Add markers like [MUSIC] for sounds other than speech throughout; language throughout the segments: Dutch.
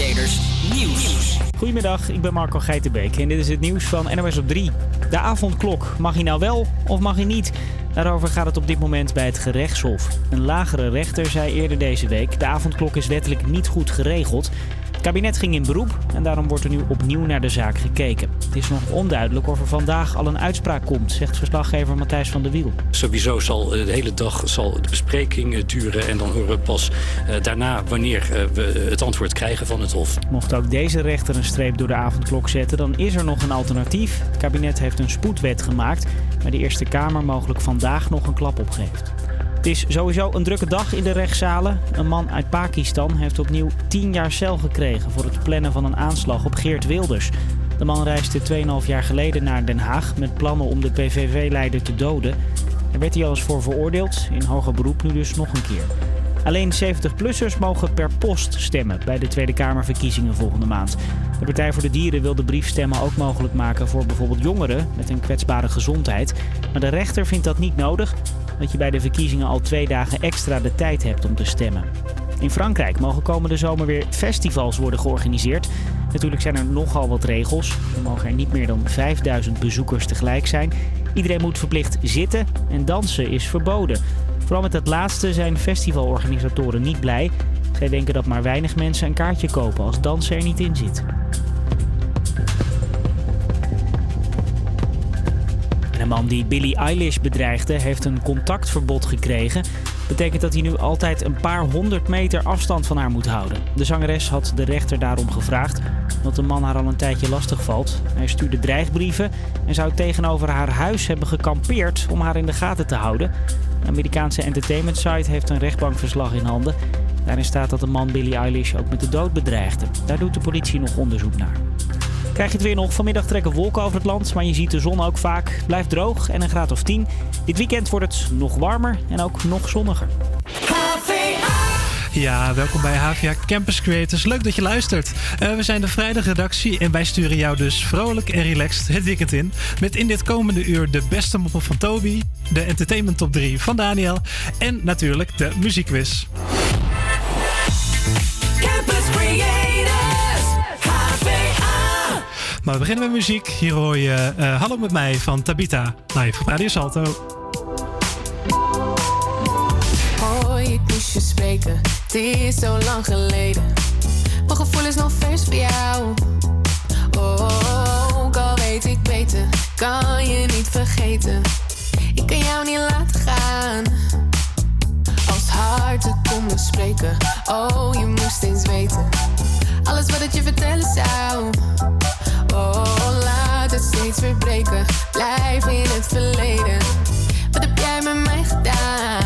Nieuws. Goedemiddag, ik ben Marco Geitenbeek en dit is het nieuws van NOS op 3. De avondklok, mag hij nou wel of mag hij niet? Daarover gaat het op dit moment bij het gerechtshof. Een lagere rechter zei eerder deze week: de avondklok is wettelijk niet goed geregeld. Het kabinet ging in beroep en daarom wordt er nu opnieuw naar de zaak gekeken. Het is nog onduidelijk of er vandaag al een uitspraak komt, zegt verslaggever Matthijs van der Wiel. Sowieso zal eh, de hele dag zal de bespreking eh, duren en dan horen we pas eh, daarna wanneer we het antwoord krijgen van het Hof. Mocht ook deze rechter een streep door de avondklok zetten, dan is er nog een alternatief. Het kabinet heeft een spoedwet gemaakt, waar de Eerste Kamer mogelijk vandaag nog een klap op geeft. Het is sowieso een drukke dag in de rechtszalen. Een man uit Pakistan heeft opnieuw 10 jaar cel gekregen voor het plannen van een aanslag op Geert Wilders. De man reisde 2,5 jaar geleden naar Den Haag met plannen om de PVV-leider te doden. Daar werd hij al eens voor veroordeeld, in hoger beroep nu dus nog een keer. Alleen 70-plussers mogen per post stemmen bij de Tweede Kamerverkiezingen volgende maand. De Partij voor de Dieren wil de briefstemmen ook mogelijk maken voor bijvoorbeeld jongeren met een kwetsbare gezondheid. Maar de rechter vindt dat niet nodig, dat je bij de verkiezingen al twee dagen extra de tijd hebt om te stemmen. In Frankrijk mogen komende zomer weer festivals worden georganiseerd. Natuurlijk zijn er nogal wat regels. Er mogen er niet meer dan 5000 bezoekers tegelijk zijn. Iedereen moet verplicht zitten en dansen is verboden. Vooral met het laatste zijn festivalorganisatoren niet blij. Zij denken dat maar weinig mensen een kaartje kopen als dansen er niet in zit. En een man die Billie Eilish bedreigde, heeft een contactverbod gekregen. Betekent dat hij nu altijd een paar honderd meter afstand van haar moet houden. De zangeres had de rechter daarom gevraagd, omdat de man haar al een tijdje lastig valt. Hij stuurde dreigbrieven en zou tegenover haar huis hebben gekampeerd om haar in de gaten te houden. De Amerikaanse entertainment site heeft een rechtbankverslag in handen. Daarin staat dat de man Billie Eilish ook met de dood bedreigde. Daar doet de politie nog onderzoek naar. Krijg je het weer nog. Vanmiddag trekken wolken over het land, maar je ziet de zon ook vaak. Blijft droog en een graad of 10. Dit weekend wordt het nog warmer en ook nog zonniger. Ja, welkom bij HVA Campus Creators. Leuk dat je luistert. Uh, we zijn de vrijdagredactie en wij sturen jou dus vrolijk en relaxed het weekend in. Met in dit komende uur de beste moppen van Toby, de entertainment top 3 van Daniel en natuurlijk de muziekquiz. Campus Creators, Maar we beginnen met muziek. Hier hoor je uh, Hallo met mij van Tabita live op Radio Salto. Hoi, ik moest je spreken het is zo lang geleden. Mijn gevoel is nog vers voor jou. Oh, ook al weet ik beter, kan je niet vergeten. Ik kan jou niet laten gaan. Als harten konden spreken, oh, je moest eens weten. Alles wat ik je vertellen zou. Oh, laat het steeds weer breken. Blijf in het verleden. Wat heb jij met mij gedaan?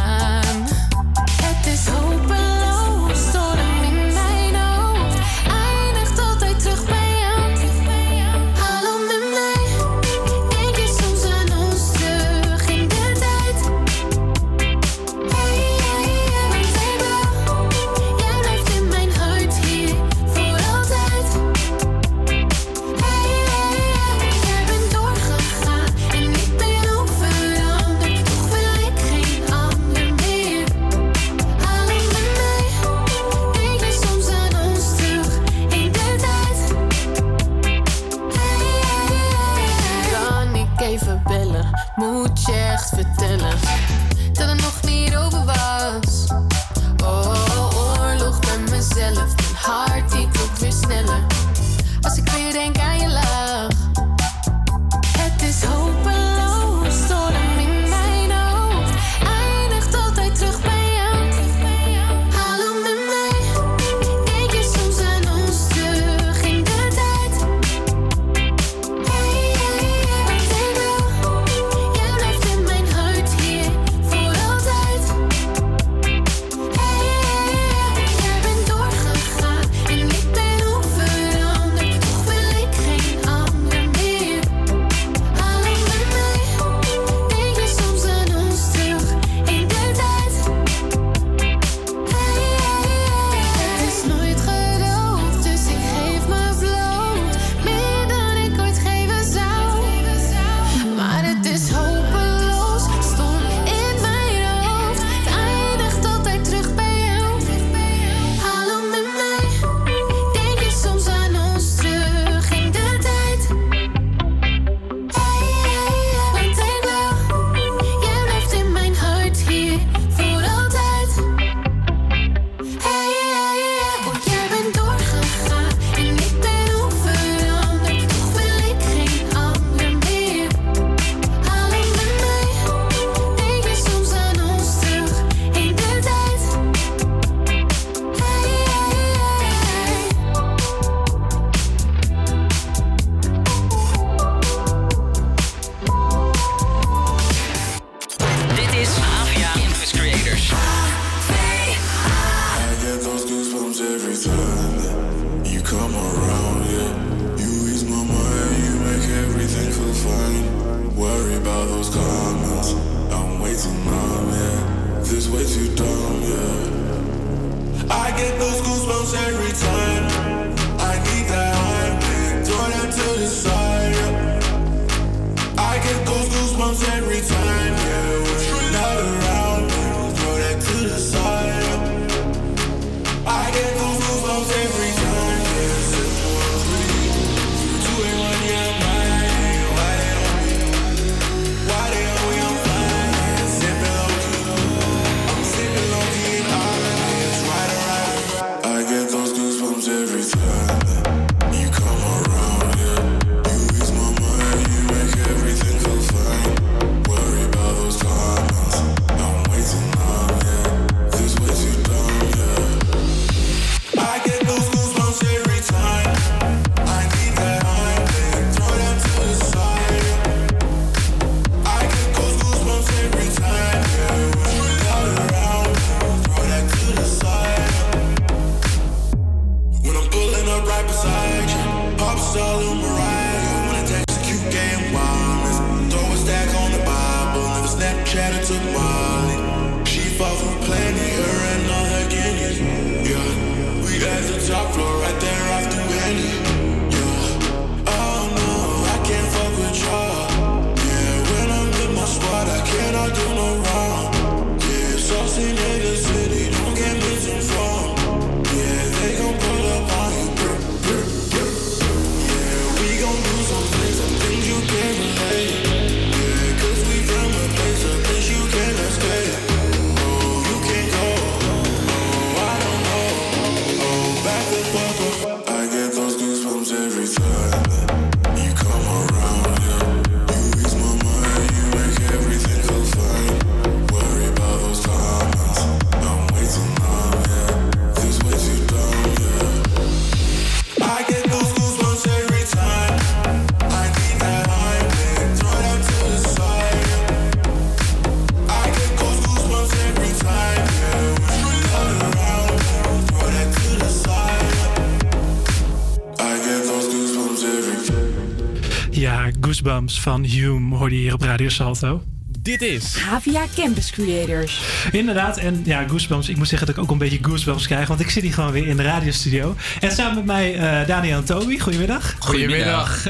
Van Hume hoorde je hier op Radio Salto. Dit is Havia Campus Creators. Inderdaad, en ja, Goosebumps. Ik moet zeggen dat ik ook een beetje Goosebumps krijg, want ik zit hier gewoon weer in de radiostudio. En samen met mij uh, Daniel en Toby. Goedemiddag. Goedemiddag.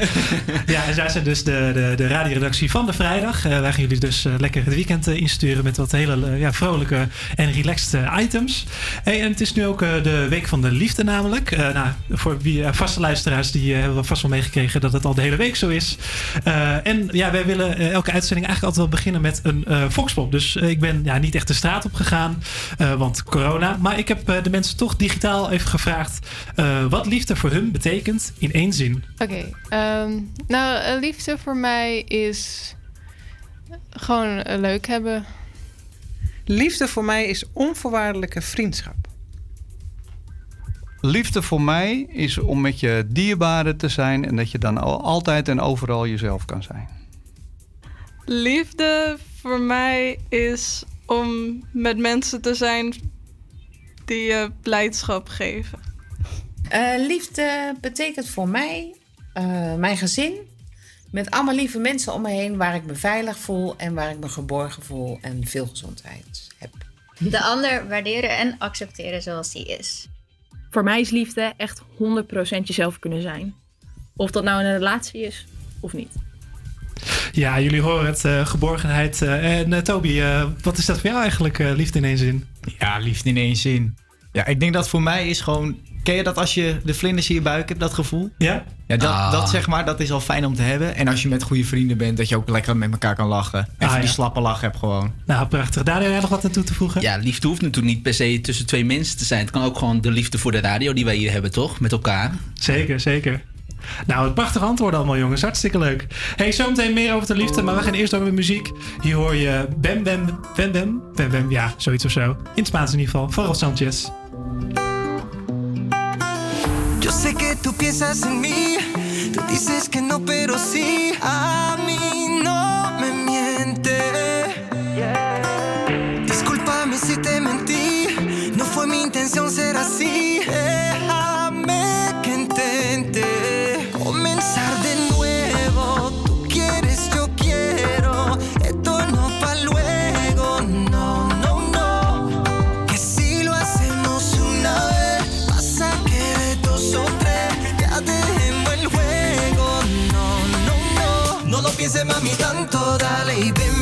ja, en zij zijn dus de, de, de radioredactie van de vrijdag. Uh, wij gaan jullie dus uh, lekker het weekend insturen met wat hele ja, vrolijke en relaxed items. Hey, en het is nu ook de week van de liefde namelijk. nou, voor wie vaste luisteraars, die hebben we vast wel meegekregen dat het al de hele week zo is. en ja, wij willen elke uitzending eigenlijk altijd wel beginnen met een uh, Foxpop. Dus ik ben ja, niet echt de straat op gegaan, want corona. Maar ik heb de mensen toch digitaal even gevraagd wat liefde voor hun betekent in één zin. Oké, ehm, nou, liefde voor mij is gewoon leuk hebben. Liefde voor mij is onvoorwaardelijke vriendschap. Liefde voor mij is om met je dierbaren te zijn en dat je dan altijd en overal jezelf kan zijn. Liefde voor mij is om met mensen te zijn die je blijdschap geven. Uh, liefde betekent voor mij uh, mijn gezin. Met allemaal lieve mensen om me heen waar ik me veilig voel en waar ik me geborgen voel en veel gezondheid heb. De ander waarderen en accepteren zoals die is. Voor mij is liefde echt 100% jezelf kunnen zijn. Of dat nou in een relatie is of niet. Ja, jullie horen het, uh, geborgenheid. Uh, en uh, Toby, wat is dat voor jou eigenlijk, liefde in één zin? Ja, liefde in één zin. Ja, ik denk dat voor mij is gewoon... Ken je dat als je de vlinders in je buik hebt, dat gevoel? Ja. Ja, dat, ah. dat zeg maar, dat is al fijn om te hebben. En als je met goede vrienden bent, dat je ook lekker met elkaar kan lachen. En ah, die slappe lach hebt gewoon. Nou, prachtig. Daar heb jij nog wat aan toe te voegen? Ja, liefde hoeft natuurlijk niet per se tussen twee mensen te zijn. Het kan ook gewoon de liefde voor de radio die wij hier hebben, toch? Met elkaar. Zeker, zeker. Nou, het prachtige antwoord allemaal, jongens. Hartstikke leuk. Hey, zometeen meer over de liefde, maar we gaan eerst over de muziek. Hier hoor je Bem Bem, Bem Bem, Bem Bem, ja, zoiets of zo. In het Spaans in ieder geval, van Rob Sanchez. Yo sé que tú piensas en mí, tú dices que no, pero sí, a mí no me miente. Mami tanto, dale y ven,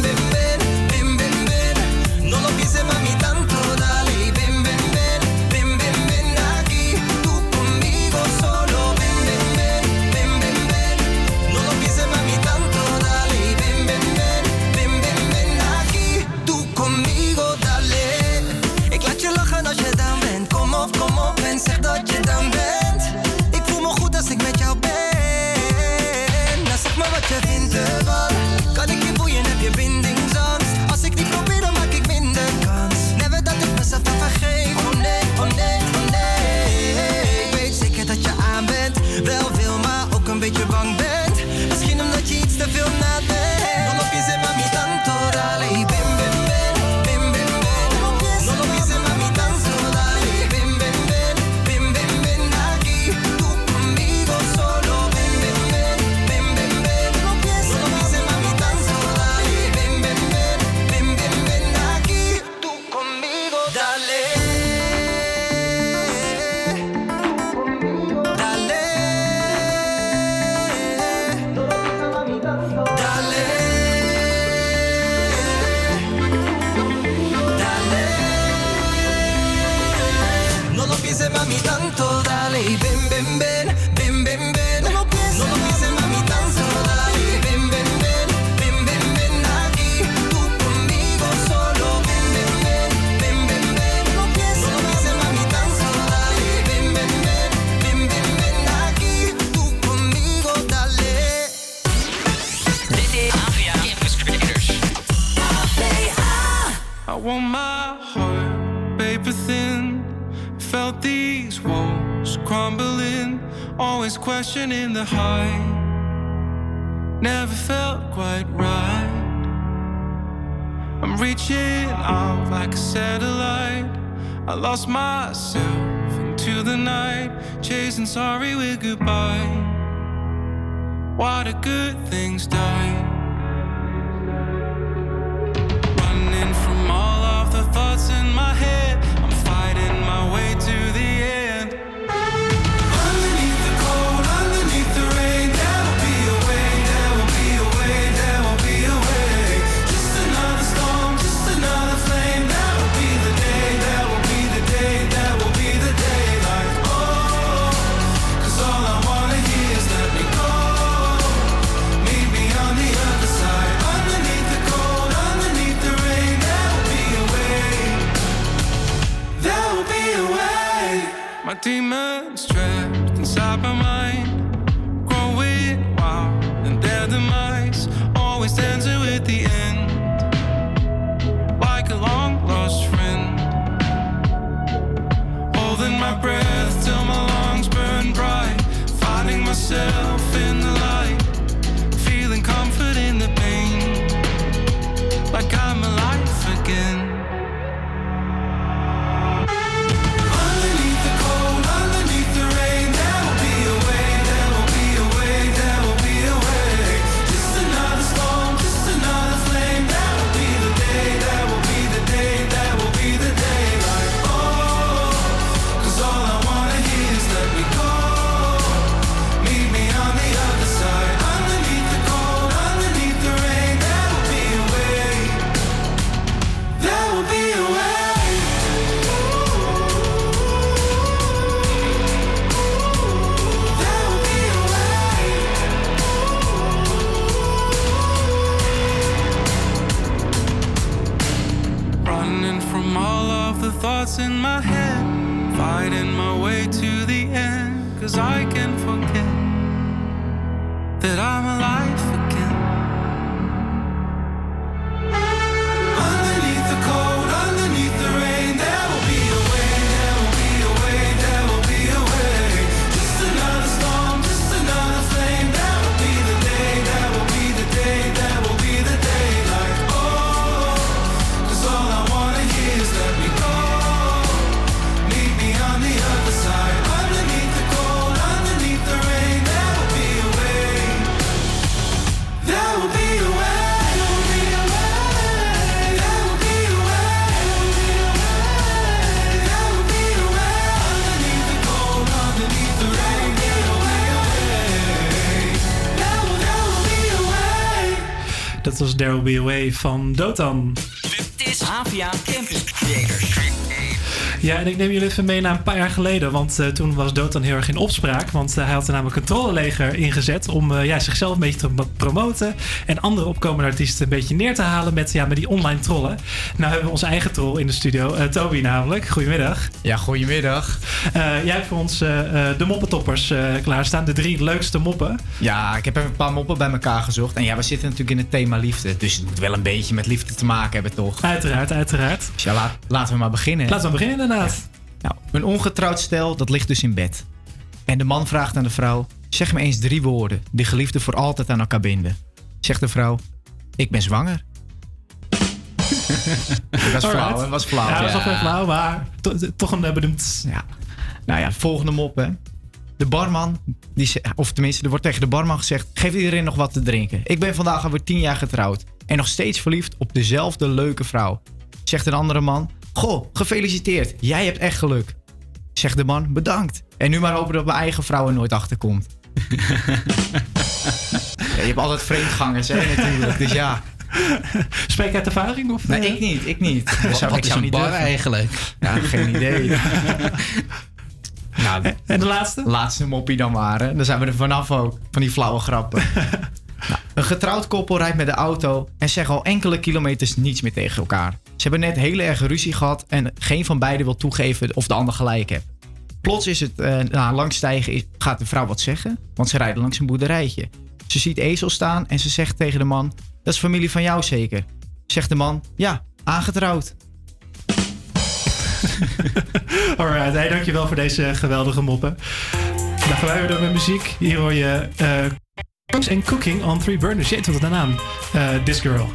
There Will Be A Way van Dotan. Ja, en ik neem jullie even mee naar een paar jaar geleden. Want eh, toen was Dotan heel erg in opspraak. Want eh, hij had er namelijk een trollenleger ingezet om eh, ja, zichzelf een beetje te mo- promoten. En andere opkomende artiesten een beetje neer te halen met, ja, met die online trollen. Nou hebben we onze eigen troll in de studio. Toby namelijk. Goedemiddag. Ja, goedemiddag. Jij hebt voor ons de moppentoppers eh, klaarstaan. De drie leukste moppen. Ja, ik heb even een paar moppen bij elkaar gezocht. En ja, we zitten natuurlijk in het thema liefde. Dus het moet wel een beetje met liefde te maken hebben, toch? Uiteraard, uiteraard. Dus ja, laat- laten we maar beginnen. Laten we beginnen inderdaad. Nou, een ongetrouwd stel, dat ligt dus in bed. En de man vraagt aan de vrouw... Zeg me eens drie woorden die geliefden voor altijd aan elkaar binden. Zegt de vrouw... Ik ben zwanger. [LAUGHS] dat was flauw, hè? was flauw. Ja, dat was wel flauw, maar to- toch een uh, bedoemd. Ja. Nou ja, volgende mop, hè. De barman, die, ze- of tenminste, er wordt tegen de barman gezegd... geef iedereen nog wat te drinken. Ik ben vandaag alweer tien jaar getrouwd... en nog steeds verliefd op dezelfde leuke vrouw. Zegt een andere man... Goh, gefeliciteerd, jij hebt echt geluk. Zegt de man, bedankt. En nu maar hopen dat mijn eigen vrouw er nooit achter komt. [LAUGHS] ja, je hebt altijd vreemdgangers, hè, natuurlijk. Dus ja. Spreek uit ervaring? Of, Nee, eh? ik niet, ik niet. Wat- zou, wat ik is zou een niet bar durven. eigenlijk? Ja, geen idee. [LAUGHS] Nou, en de laatste? Laatste moppie dan maar. Hè. Dan zijn we er vanaf ook. Van die flauwe grappen. [LAUGHS] Nou, een getrouwd koppel rijdt met de auto en zeggen al enkele kilometers niets meer tegen elkaar. Ze hebben net hele erge ruzie gehad en geen van beiden wil toegeven of de ander gelijk heeft. Plots is het, eh, na een lang stijgen, gaat de vrouw wat zeggen, want ze rijden langs een boerderijtje. Ze ziet Ezel staan en ze zegt tegen de man, dat is familie van jou zeker? Zegt de man, ja, aangetrouwd. [LAUGHS] Alright, hey, dankjewel voor deze geweldige moppen. Dan gaan wij weer door met muziek. Hier hoor je eh And Cooking on Three Burners. Jeet, wat de naam? Eh, This Girl.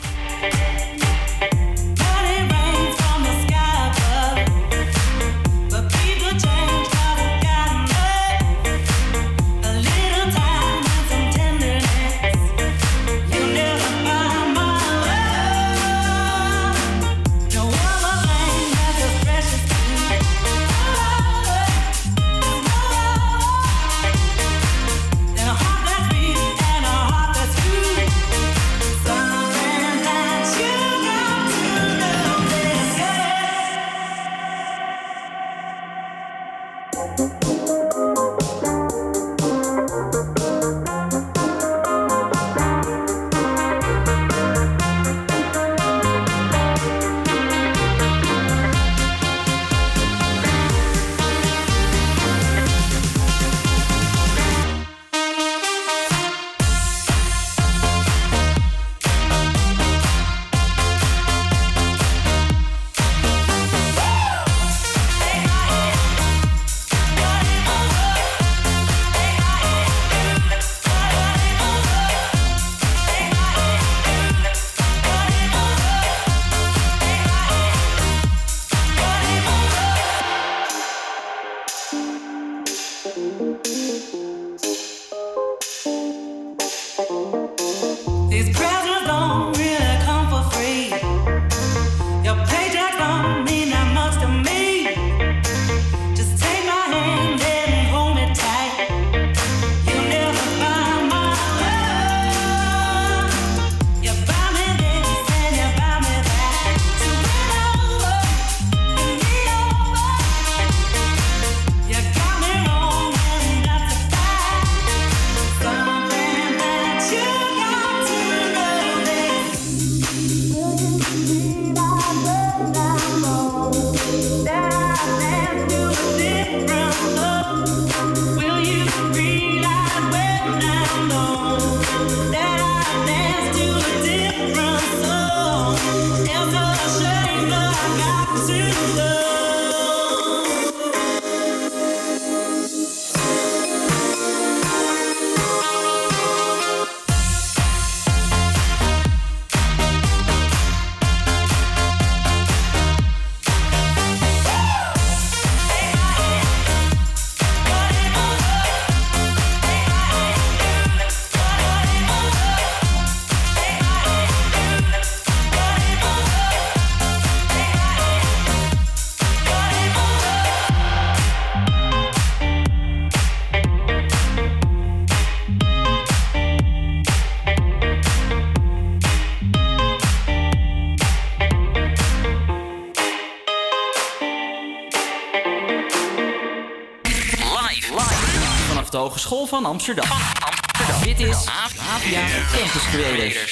Hogeschool van Amsterdam. Dit is AVA Campus.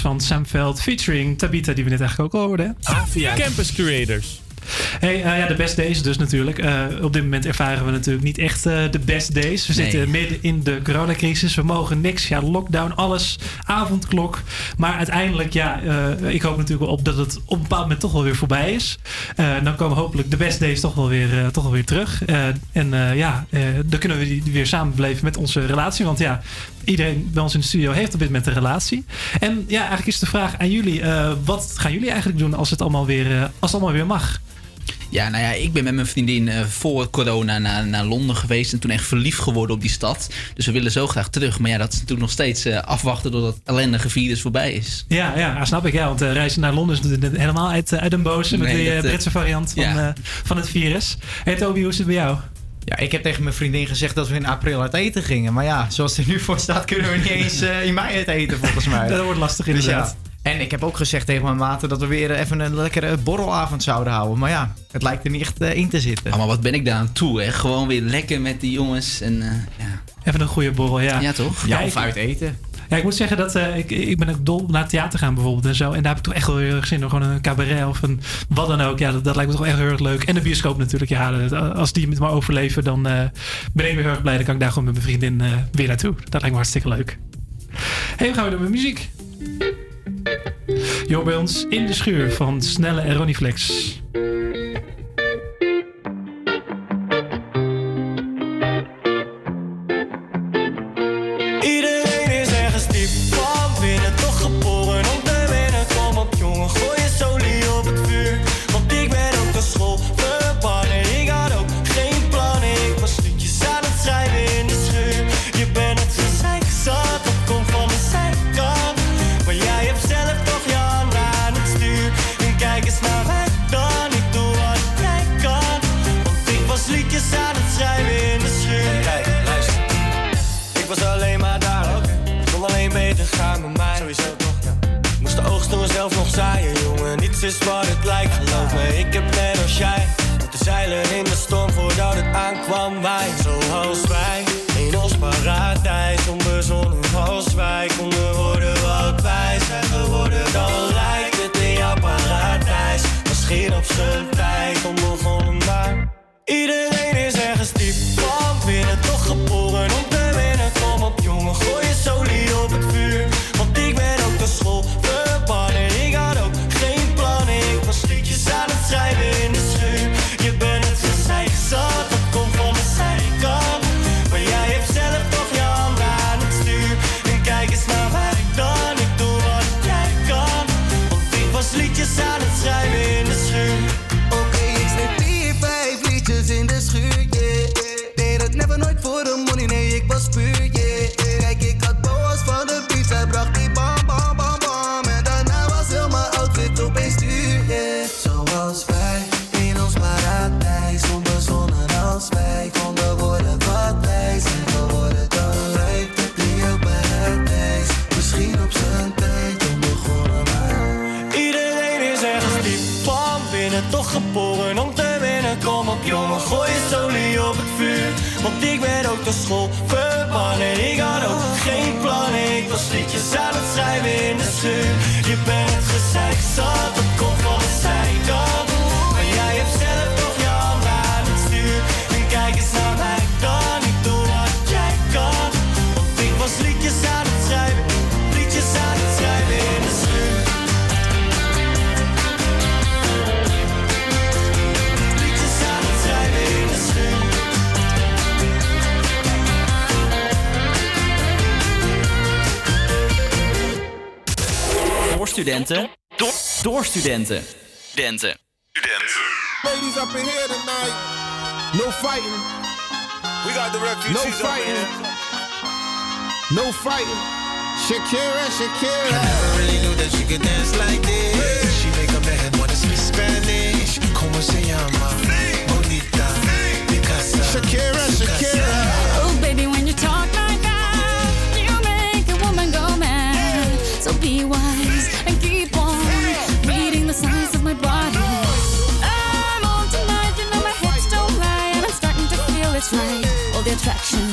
Van Sam Veld featuring Tabita, die we net eigenlijk ook al hoorden. Avia Campus Creators. Hey, eh, ja, de best days dus natuurlijk. Eh, op dit moment ervaren we natuurlijk niet echt eh, de best days. We Nee. zitten midden in de coronacrisis. We mogen niks. Ja, lockdown, alles. Avondklok. Maar uiteindelijk, ja, ik hoop natuurlijk wel op dat het op een bepaald moment toch wel weer voorbij is. Dan komen hopelijk de best days toch wel weer, toch wel weer terug. En ja, dan kunnen we die weer samen beleven met onze relatie. Want ja, iedereen bij ons in de studio heeft op dit moment een relatie. En ja, eigenlijk is de vraag aan jullie. wat gaan jullie eigenlijk doen als het allemaal weer, als het allemaal weer mag? Ja, nou ja, ik ben met mijn vriendin eh, voor corona naar, naar Londen geweest. En toen echt verliefd geworden op die stad. Dus we willen zo graag terug. Maar ja, dat is natuurlijk nog steeds eh, afwachten tot dat ellendige virus voorbij is. Ja, ja, ah, snap ik. Ja, want eh, reizen naar Londen is natuurlijk helemaal uit, uit een boze. Met Nee, die dat, eh, Britse variant van, ja. eh, van het virus. Hey Toby, hoe is het bij jou? Ja, ik heb tegen mijn vriendin gezegd dat we in april uit eten gingen. Maar ja, zoals het er nu voor staat, kunnen we niet eens in mei uit eten, volgens mij. [LAUGHS] Dat wordt lastig Dus inderdaad. ja. En ik heb ook gezegd tegen mijn maten dat we weer even een lekkere borrelavond zouden houden. Maar ja, het lijkt er niet echt eh, in te zitten. Oh, maar wat ben ik daar aan toe, hè? Gewoon weer lekker met die jongens. En, eh, ja. Even een goede borrel, ja. Ja, toch? Ja, of uit eten. Ja, ik moet zeggen dat eh, ik, ik ben ook dol naar het theater gaan bijvoorbeeld en zo. En daar heb ik toch echt wel heel erg zin in. Gewoon een cabaret of een wat dan ook. Ja, dat, dat lijkt me toch echt heel erg leuk. En de bioscoop natuurlijk. Ja, als die het maar overleven, dan eh, ben ik weer heel erg blij. Dan kan ik daar gewoon met mijn vriendin eh, weer naartoe. Dat lijkt me hartstikke leuk. Hey, we gaan weer door met muziek. Hoort bij ons in de schuur van Snelle en Ronnie Flex. Gaan met mij. Sowieso toch, ja. Moest de oogst door zelf nog zaaien, jongen. Niets is wat het lijkt, geloof me. Ik heb net als jij. Moeten zeilen in de storm voordat het aankwam. Wij, zoals wij. In ons paradijs, onbezonnen als wij. Konden worden wat wij zijn geworden. Dan lijkt het in jouw paradijs. Misschien op zijn tijd, onbegonnen maar. Iedereen studenten. Door, door studenten. Studenten. Studenten. Ladies up in here tonight. No fighting. We got the refugees no fighting. No fighting. Shakira, Shakira. I never really knew that she could dance like this. Hey. She make a man wanna speak Spanish. Como se llama? Hey. Bonita. Picasa. Shakira, Shakira. night. All the attraction,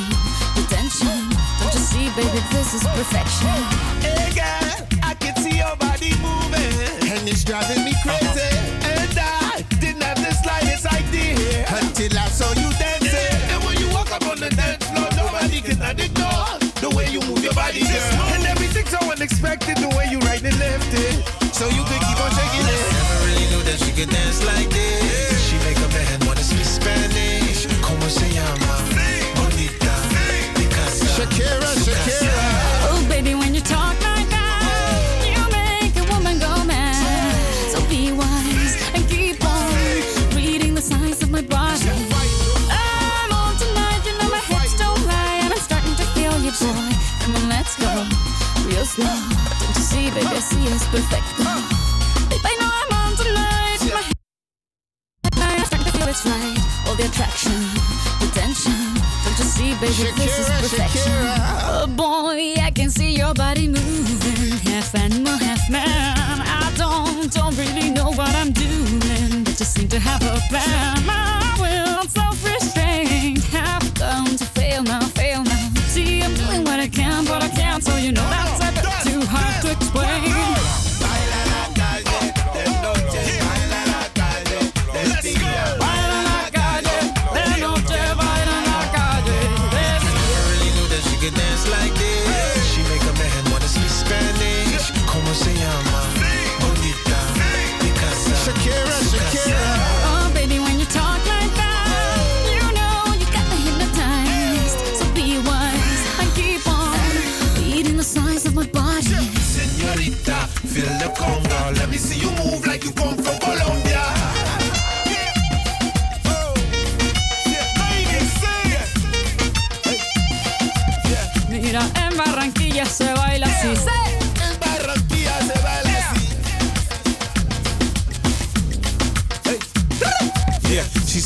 the tension. Don't you see, baby, this is perfection. Hey girl, I can see your body moving, and it's driving me crazy. And I didn't have the slightest idea until I saw you dancing. Yeah. And when you walk up on the dance floor, nobody can ignore the way you move your body, girl. And everything's so unexpected, the way you right and left it, so you can keep on shaking it. Never really knew that she could dance like I it's perfect. Babe, I know I'm on tonight. My I'm starting to feel it's right. All the attraction, the tension. Don't you see, baby, this is perfection. Shakira. Oh boy, I can see your body moving, half animal, half man. I don't, don't really know what I'm doing, but just seem to have a plan.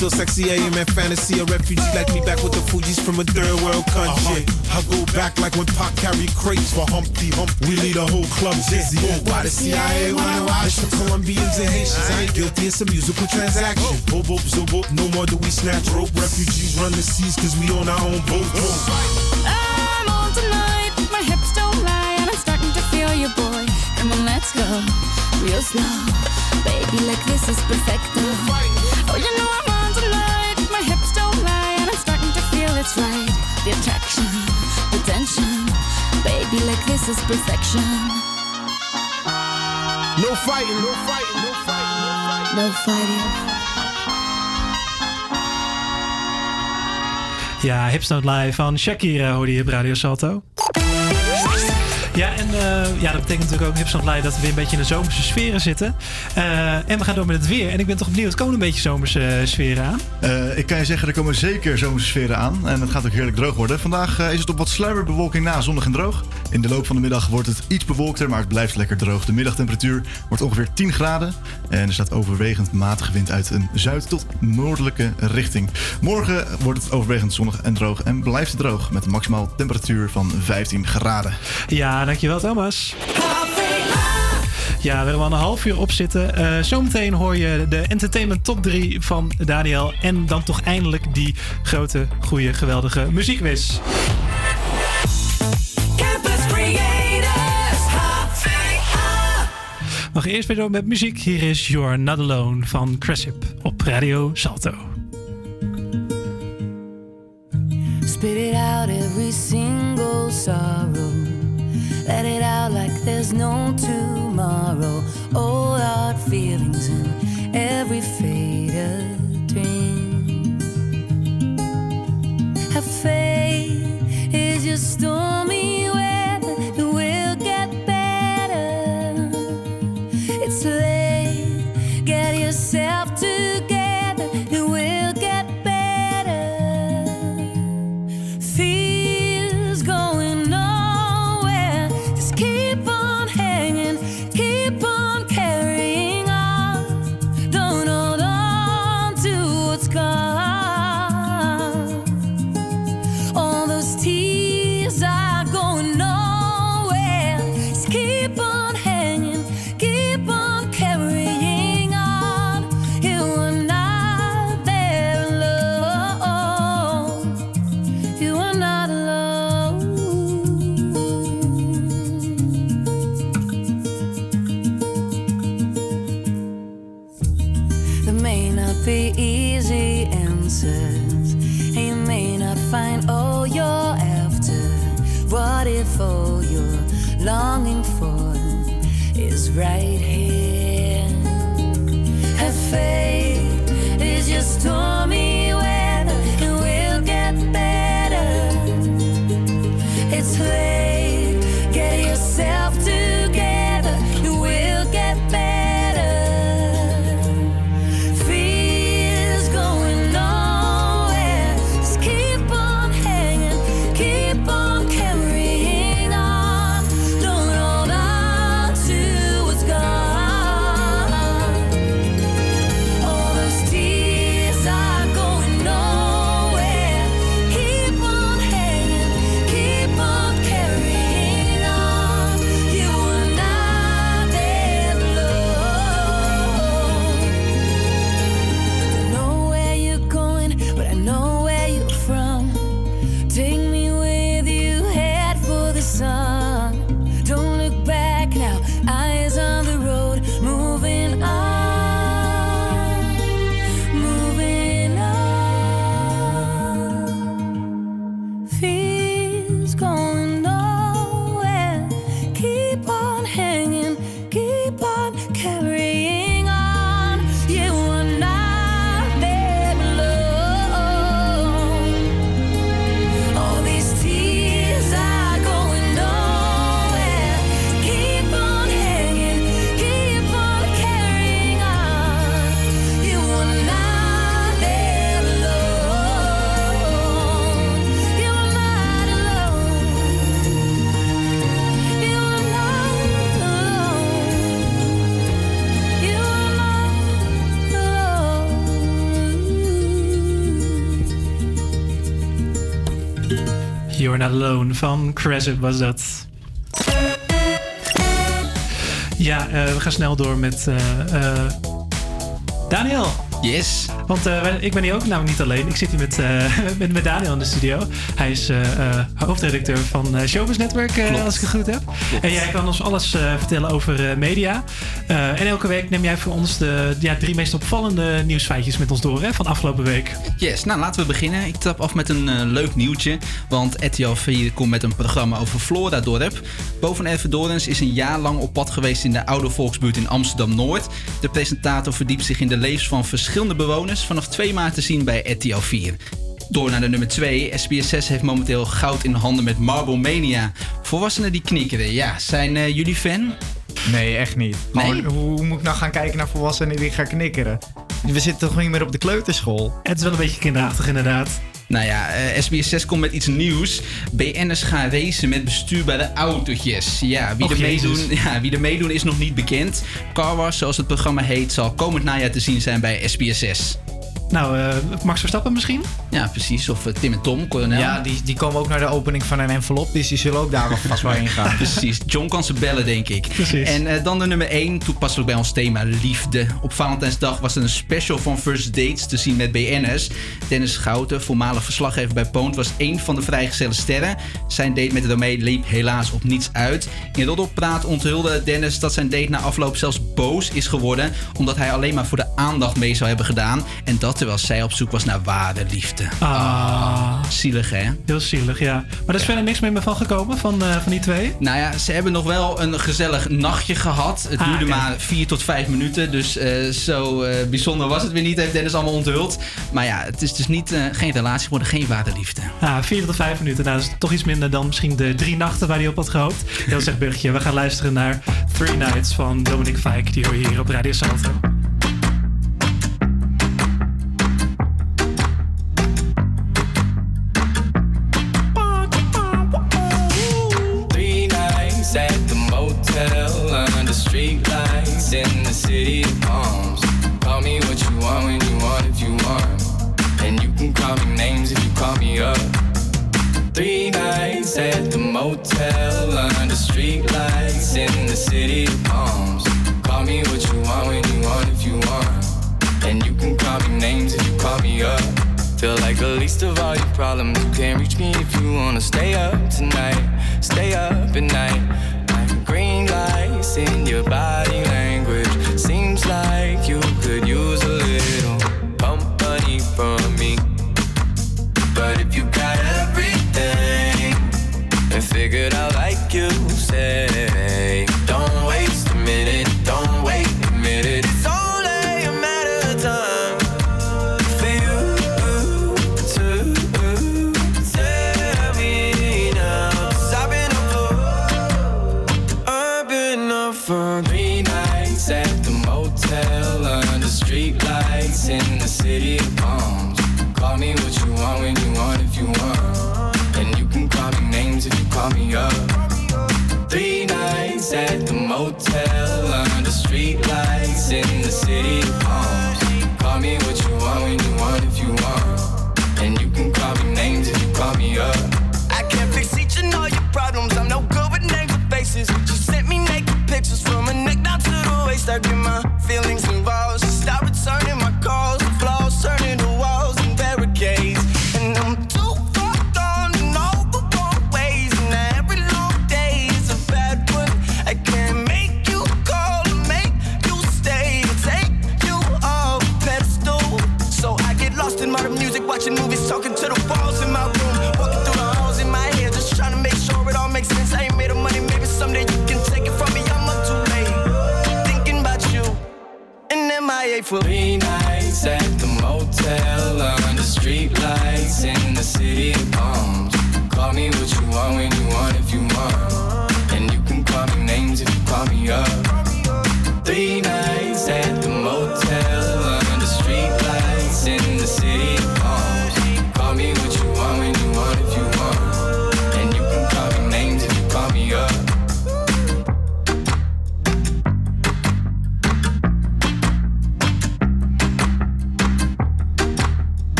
Yeah, she's so sexy, I am in fantasy. A refugee like me back with the Fugees from a third world country. Uh-huh. I go back like when Pac carried crates for Humpty Hump. We lead a whole club dizzy. Why the CIA wanna watch It's for Colombians and Haitians. I ain't guilty, it's a musical transaction. Oh. Boop, boop, so boop, no more do we snatch rope. Refugees run the seas cause we on our own boat. I'm on tonight, my hips don't lie, and I'm starting to feel you, boy. Come on, let's go real slow, baby. Like this is perfect. Oh, you know I'm it's right. The attraction, the tension, baby. Like this is perfection. No fighting, no fighting, no fighting, no fighting. Ja, Hipsnote Live van Shakira hoorde je op Radio Salto. Ja, en eh, ja, dat betekent natuurlijk ook Hipsnote Live dat we weer een beetje in de zomerse sferen zitten. Eh, en we gaan door met het weer. En ik ben toch benieuwd, komen er een beetje zomerse eh, sferen aan? Ik kan je zeggen, er komen zeker zomerse sferen aan. En het gaat ook heerlijk droog worden. Vandaag is het op wat sluierbewolking na, zonnig en droog. In de loop van de middag wordt het iets bewolkter, maar het blijft lekker droog. De middagtemperatuur wordt ongeveer 10 graden. En er staat overwegend matige wind uit een zuid- tot noordelijke richting. Morgen wordt het overwegend zonnig en droog en blijft het droog. Met een maximaal temperatuur van 15 graden. Ja, dankjewel Thomas. Ja, we hebben al een half uur op zitten. Eh, zometeen hoor je de entertainment top 3 van Daniel. En dan toch eindelijk die grote, goede, geweldige muziekquiz. Gaan eerst weer door met muziek. Hier is You're Not Alone van Cressip op Radio Salto. Spit it out every single sorrow. Let it out like there's no tomorrow. All our feelings in every faded dream. Have faith is your stormy It's van Crescent was dat. Ja, eh, we gaan snel door met eh, eh, Daniel. Yes. Want ik ben hier ook namelijk niet alleen. Ik zit hier met, [LAUGHS] met, met Daniel in de studio. Hij is hoofdredacteur van Showbiz Network, als ik het goed heb. En jij kan ons alles vertellen over media. Eh, en elke week neem jij voor ons de ja, drie meest opvallende nieuwsfeitjes met ons door hè, van afgelopen week. Yes, nou laten we beginnen. Ik trap af met een eh, leuk nieuwtje. Want RTL 4 komt met een programma over Flora-dorp. Boven Ervedorens is een jaar lang op pad geweest in de oude volksbuurt in Amsterdam-Noord. De presentator verdiept zich in de levens van verschillende bewoners. Vanaf 2 maart te zien bij RTL 4. Door naar de nummer 2. SBS6 heeft momenteel goud in handen met Marble Mania. Volwassenen die knikkeren. Ja, zijn eh, jullie fan? Nee, echt niet. Gewoon, hoe moet ik nou gaan kijken naar volwassenen die gaan knikkeren? We zitten toch niet meer op de kleuterschool? Het is wel een beetje kinderachtig inderdaad. Nou ja, eh, SBS6 komt met iets nieuws. BN'ers gaan racen met bestuurbare autootjes. Ja wie, Och, er meedoen, [LAUGHS] ja, wie er meedoen is nog niet bekend. Car Wars, zoals het programma heet, zal komend najaar te zien zijn bij SBS6. Nou, eh, Max Verstappen misschien? Ja, precies. Of eh, Tim en Tom, Coronel. Ja, die, die komen ook naar de opening van een envelop, dus die zullen ook daar wel vast wel heen gaan. [LAUGHS] Precies, John kan ze bellen, denk ik. Precies. En eh, dan de nummer 1, toepasselijk bij ons thema liefde. Op Valentijnsdag was er een special van First Dates te zien met BN'ers. Dennis Schouten, voormalig verslaggever bij Poont, was één van de vrijgezelle sterren. Zijn date met Romee liep helaas op niets uit. In Roddelpraat onthulde Dennis dat zijn date na afloop zelfs boos is geworden. Omdat hij alleen maar voor de aandacht mee zou hebben gedaan. En dat terwijl zij op zoek was naar ware liefde. Ah. Zielig, hè? Heel zielig, ja. Maar er is verder niks meer van gekomen van, eh, van die twee? Nou ja, ze hebben nog wel een gezellig nachtje gehad. Het Ah, duurde maar vier tot vijf minuten. Dus eh, zo eh, bijzonder was het weer niet, heeft Dennis allemaal onthuld. Maar ja, het is dus niet, geen relatie geworden, geen ware liefde. Ah, vier tot vijf minuten. Nou, dat is toch iets minder dan misschien de drie nachten waar hij op had gehoopt. [LAUGHS] Heel zeg Burgje. We gaan luisteren naar Three Nights van Dominic Fike. Die hoor je hier op Radio Salto. At the motel under street lights in the city of palms. Call me what you want when you want if you want. And you can call me names if you call me up. Feel like the least of all your problems. You can't reach me if you wanna stay up tonight. Stay up at night. Green lights in your body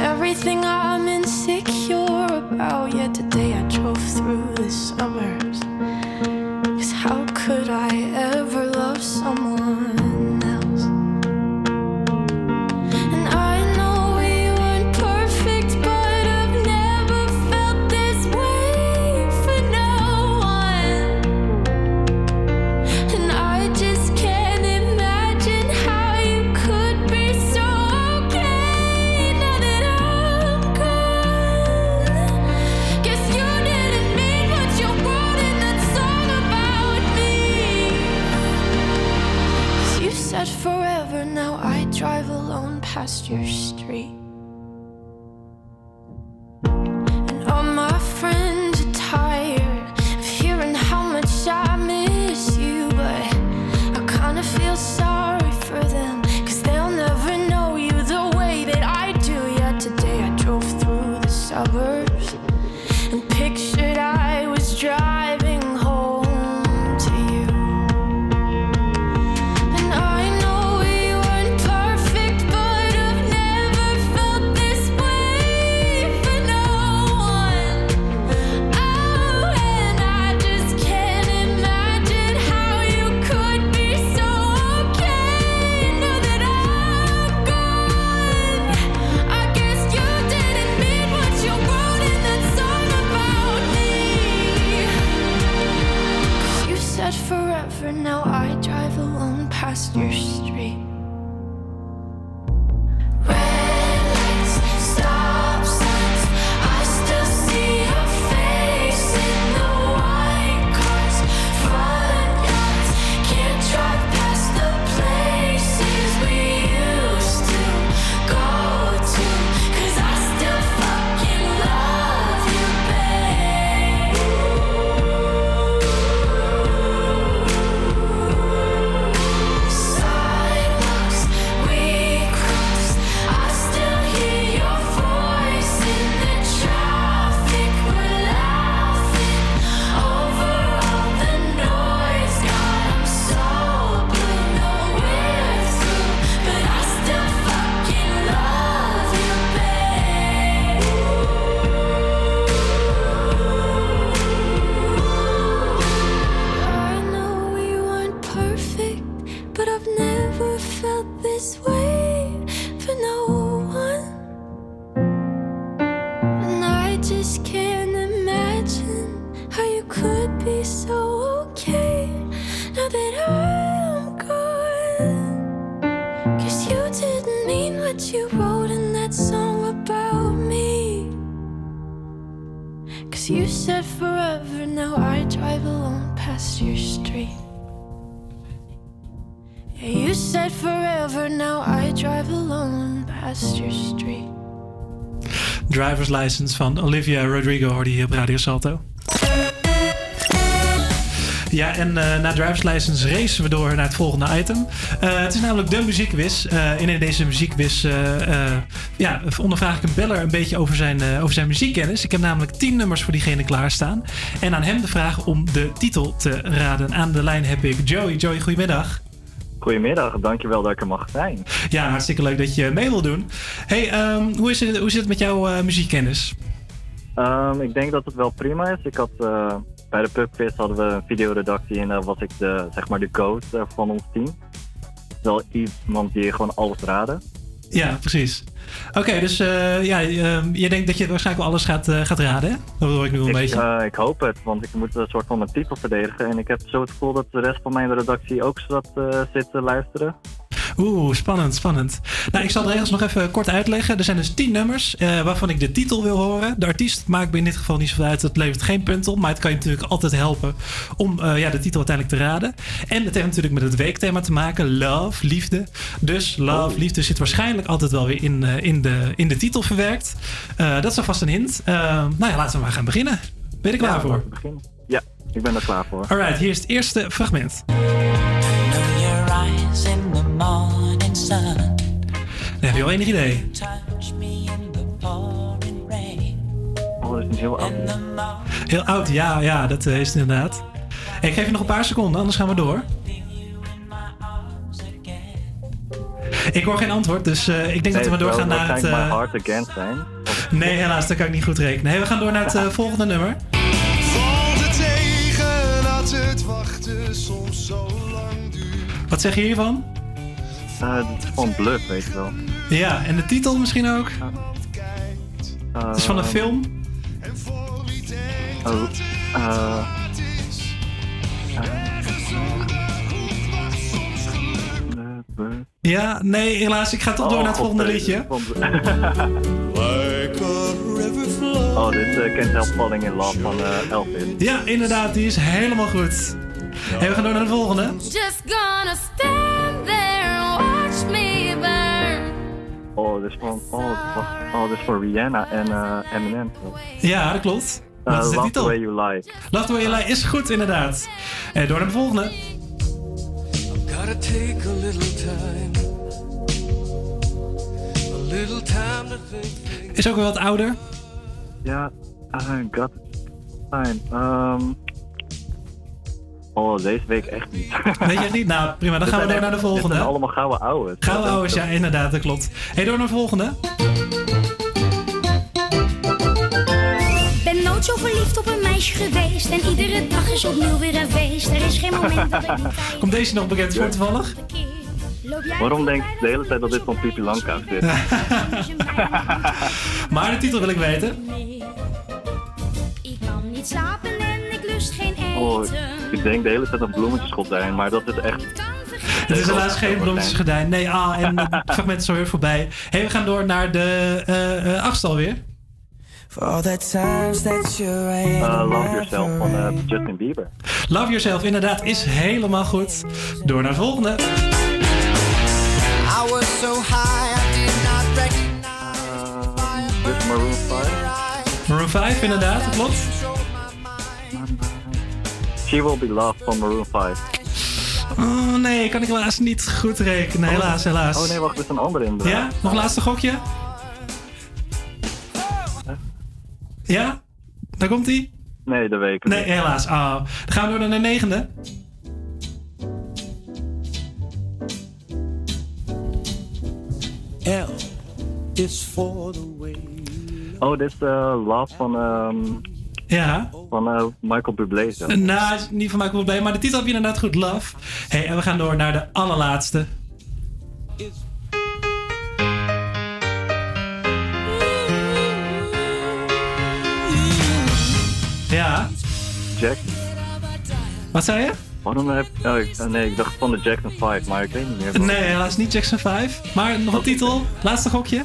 everything I'm insecure about. Yet today I drove through the summer. your you said forever, now I drive alone past your street. Driver's License van Olivia Rodrigo hoorde hier op Radio Salto. Ja, en eh, na Driver's License racen we door naar het volgende item. Eh, het is namelijk de muziekquiz. Eh, en in deze muziekquiz eh, eh, ja, ondervraag ik een beller een beetje over zijn, eh, over zijn muziekkennis. Ik heb namelijk 10 nummers voor diegene klaarstaan. En aan hem de vraag om de titel te raden. Aan de lijn heb ik Joey. Joey, goedemiddag. Goedemiddag, dankjewel dat ik er mag zijn. Ja, hartstikke leuk dat je mee wil doen. Hey, ehm, hoe, is het, hoe zit het met jouw eh, muziekkennis? Ehm, ik denk dat het wel prima is. Ik had, eh, bij de pubquiz hadden we een videoredactie en daar was ik de, zeg maar de coach eh, van ons team. Wel iemand die gewoon alles raden. Ja, precies. Oké, dus eh, ja, ehm, je denkt dat je waarschijnlijk wel alles gaat, eh, gaat raden, hè? Dat hoor ik nu wel een Ik, beetje. eh, ik hoop het, want ik moet een soort van mijn titel verdedigen. En ik heb zo het gevoel dat de rest van mijn redactie ook zat, zit te luisteren. Oeh, spannend, spannend. Nou, ik zal de regels nog even kort uitleggen. Er zijn dus tien nummers eh, waarvan ik de titel wil horen. De artiest maakt me in dit geval niet zoveel uit. Het levert geen punt op. Maar het kan je natuurlijk altijd helpen om ja, de titel uiteindelijk te raden. En het heeft natuurlijk met het weekthema te maken. Love, liefde. Dus love, liefde zit waarschijnlijk altijd wel weer in, in, de, in de titel verwerkt. Eh, dat is alvast een hint. Eh, nou ja, laten we maar gaan beginnen. Ben je er klaar Ja, voor? Ja, ik ben er klaar voor. Alright, hier is het eerste fragment. Dan heb je al enig idee. Oh, dat is een heel oud. Heel oud, ja, ja, dat eh, is het inderdaad. Ik geef je nog een paar seconden, anders gaan we door. Ik hoor geen antwoord, dus eh, ik denk dat we maar doorgaan naar het... My eh, Heart Against zijn. nee, helaas, dat kan ik niet goed rekenen. Hey, we gaan door naar het eh, volgende nummer. Valt het tegen dat het wachten soms zo lang duurt. Wat zeg je hiervan? Eh, dit is gewoon bluff, weet je wel. Ja, en de titel misschien ook? Het is van een film. Oh, Ja, nee, helaas, ik ga toch door naar het volgende liedje. [LAUGHS] Oh, dit is Can't Help Falling in Love van eh, Elvis. Ja, inderdaad, die is helemaal goed. Hey, we gaan door naar de volgende. Just gonna stand there and watch me burn. Oh, dit is van, oh, oh, dit is voor Rihanna en eh, Eminem. Ja, dat klopt. Wat is de Love the? Way You Lie. Love the Way You Lie is goed, inderdaad. En door naar de volgende. Gotta take a little time. A little time to think. Is ook wel wat ouder. Ja, I got it. Fine. Ehm oh, deze week echt niet. [LAUGHS] Weet je het niet? Nou, prima. Dan gaan we door naar de echt- dit volgende. zijn allemaal gouden ouwe. Gouden ouders, ja, inderdaad, dat klopt. Hey, door naar de volgende. Ben nooit zo verliefd op een meisje geweest. En iedere dag is opnieuw weer een feest. Er is geen moment dat ik niet Komt deze nog bekend voor toevallig? Waarom denk ik de hele tijd dat dit van Pipi Langkous is? [LAUGHS] Maar de titel wil ik weten. Ik kan niet slapen en ik lust geen eten. Oh, ik denk de hele tijd aan bloemetjesgordijn, maar dat is echt... Het is helaas geen bloemetjesgordijn. Nee, ah, en het fragment is alweer voorbij. Hey, we gaan door naar de eh eh, achtste alweer. For all the times that you're Eh, Love Yourself van eh, Justin Bieber. Love Yourself, inderdaad, is helemaal goed. Door naar de volgende. I was so high, I did not recognize. Is Maroon 5. Maroon 5, inderdaad, dat klopt. She Will Be Loved van Maroon 5. Oh nee, kan ik helaas niet goed rekenen. Helaas, helaas. Oh nee, wacht, dit is een andere inderdaad. Ja? Nog een laatste gokje? Ja? Daar komt hij? Nee, dat weet ik Nee, niet. helaas. Oh. Dan gaan we door naar de negende. L is for the way. Oh, dit is eh, Love van, ehm, Ja. van eh, Michael Bublé. zo. Nou, niet van mij probleem, maar de titel heb je inderdaad goed, Love. Hey, en we gaan door naar de allerlaatste. Ja. Jack. Wat zei je? Waarom heb oh, ik, oh, nee, ik dacht van de Jackson 5, maar ik weet niet meer. Nee, helaas niet Jackson 5. Maar nog een titel. Laatste gokje.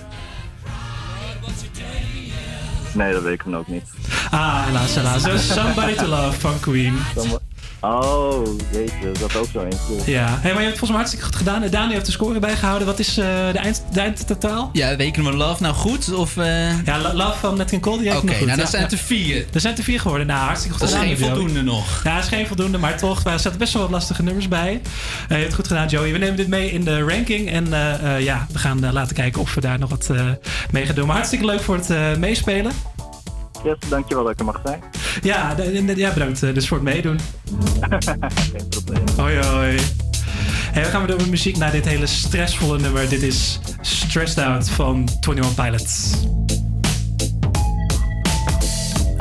Nee, dat weet ik dan ook niet. Ah, helaas, helaas. Dus Somebody to Love van Queen. Oh, jeetje, dat is ook zo eentje. Ja, hey, maar je hebt het volgens mij hartstikke goed gedaan. En Dani heeft de score bijgehouden. Wat is eh, de, eind, de eindtotaal? Ja, rekenen we Love nou goed? Of, eh? Ja, Lo- Love van Nat King Cole, die heeft Oké, nog goed. nou dat Ja, zijn ja. er vier. Er zijn het er vier geworden. Nou, hartstikke goed Dat is geen Joey. voldoende nog. Ja, dat is geen voldoende, maar toch, er zaten best wel wat lastige nummers bij. Eh, je hebt het goed gedaan, Joey. We nemen dit mee in de ranking. En eh, eh, ja, we gaan eh, laten kijken of we daar nog wat eh, mee gaan doen. Maar hartstikke leuk voor het eh, meespelen. Yes, dankjewel dat ik er mag zijn. Ja, ja bedankt eh, dus voor het meedoen. [LAUGHS] Geen probleem. Hoi, hoi. Hey, we gaan weer door met muziek naar dit hele stressvolle nummer. Dit is Stressed Out van 21 Pilots.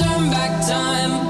turn back time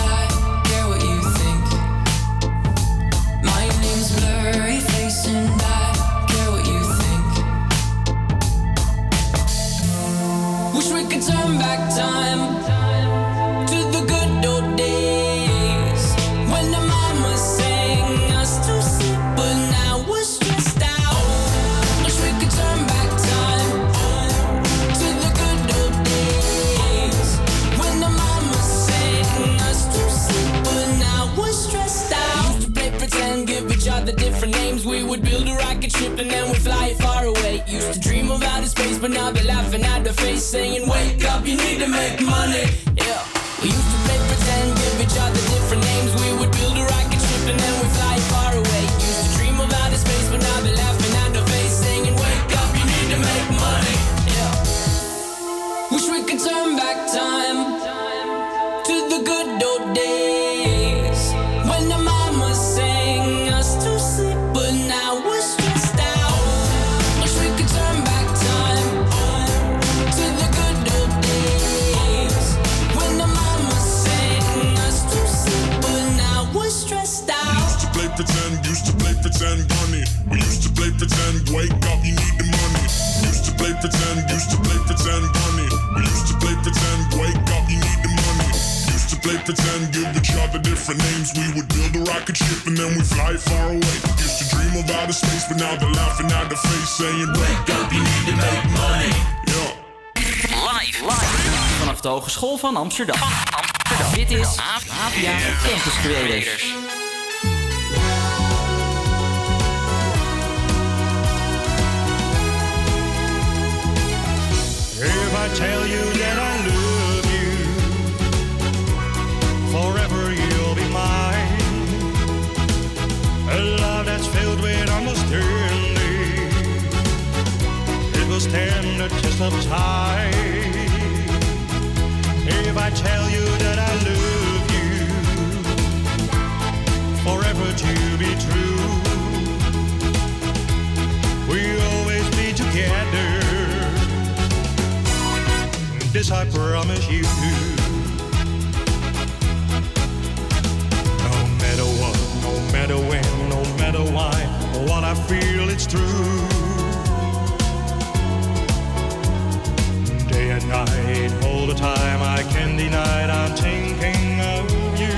time to the good old days when the mama sang us to sleep, but now we're stressed different names. We would build a rocket ship and then we fly far away. Used to dream of outer space, but now they're laughing at the face, saying, Wake up, you need to make money. Yeah. Live, live. Vanaf de Hogeschool van Amsterdam. Dit is APA Campus Creators. If I tell you that I love A love that's filled with understanding. It will stand the test of time. If I tell you that I love you, forever to be true. We'll always be together this I promise you. No matter what, no matter when, wonder why. What I feel, it's true. Day and night, all the time, I can't deny it. I'm thinking of you.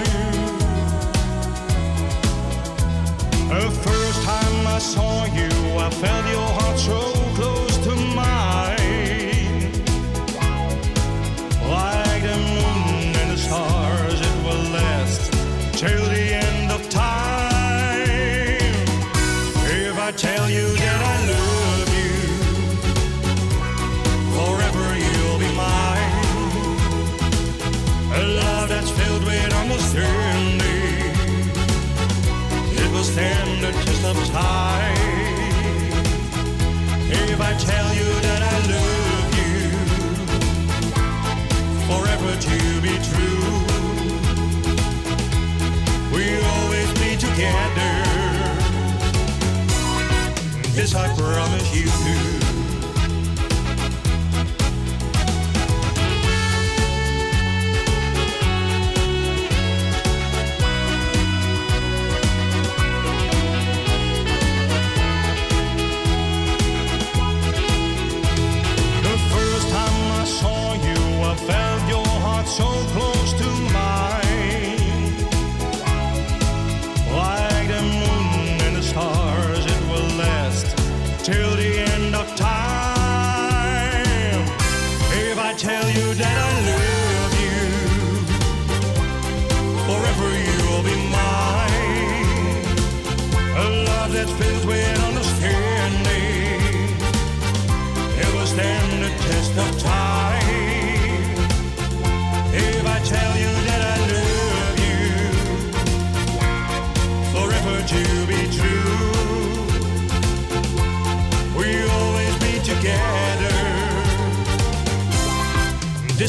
The first time I saw you, I felt your heart so close to mine. Like the moon and the stars, it will last till the of time. If I tell you that I love you, forever to be true. We'll always be together. This I promise you.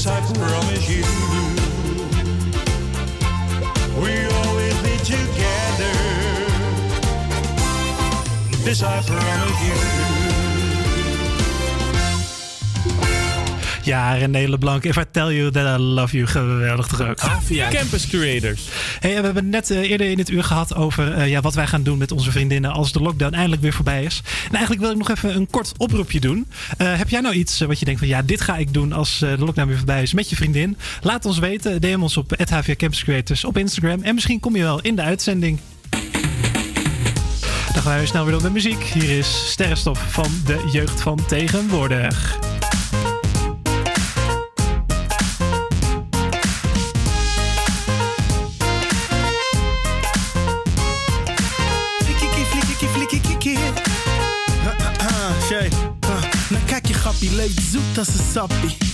This I promise you. We'll always be together. This I promise you. Ja, René Leblanc, If I Tell You That I Love You. Geweldig toch ook. Campus Creators. Hey, we hebben net eh, eerder in het uur gehad over eh, ja, wat wij gaan doen met onze vriendinnen als de lockdown eindelijk weer voorbij is. En eigenlijk wil ik nog even een kort oproepje doen. Eh, heb jij nou iets wat je denkt van ja, dit ga ik doen als de lockdown weer voorbij is met je vriendin? Laat ons weten. DM ons op HVA Campus Creators op Instagram. En misschien kom je wel in de uitzending. Dan gaan we snel weer door met muziek. Hier is Sterrenstof van de jeugd van tegenwoordig. Grappie, leeft zoet als een sappie.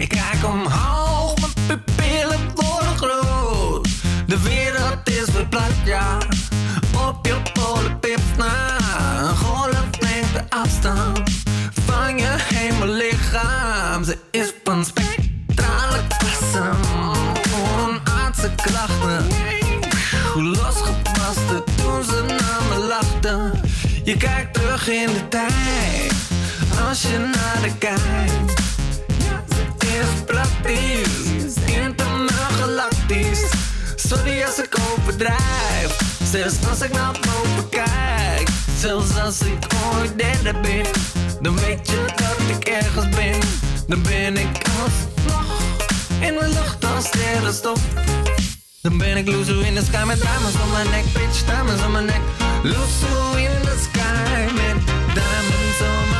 Ik kijk omhoog, mijn pupillen worden groot. De wereld is verplaatst, ja. Op je polenpips na. Een golf neemt de afstand van je hemellichaam. Ze is van spectrale klasse. Onaardse klachten. Losgepaste toen ze naar me lachten. Je kijkt terug in de tijd. Als je naar de kijkt. Is praktisch. Intergalactisch. Sorry als ik overdrijf. Zelfs als ik naar boven kijk. Zelfs als ik ooit derde ben. Dan weet je dat ik ergens ben. Dan ben ik alsnog in de lucht als sterrenstof. Dan ben ik loezo in the sky met diamonds on my neck, bitch, diamonds on my neck. Loezo in the sky met diamonds on my neck.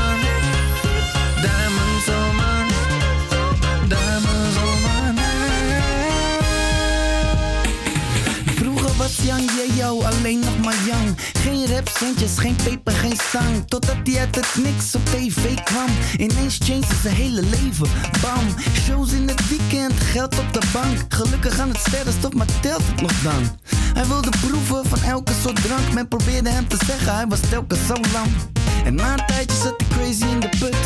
Vroeger was Jan yo, alleen nog maar Jan. Geen rapcentjes, geen peper, geen zang. Totdat hij uit het niks op tv kwam. Ineens changed zijn hele leven, bam. Shows in het weekend, geld op de bank. Gelukkig aan het sterrenstof, maar telt het nog dan? Hij wilde proeven van elke soort drank. Men probeerde hem te zeggen, hij was telkens zo lang. En na een tijdje zat ik crazy in de put.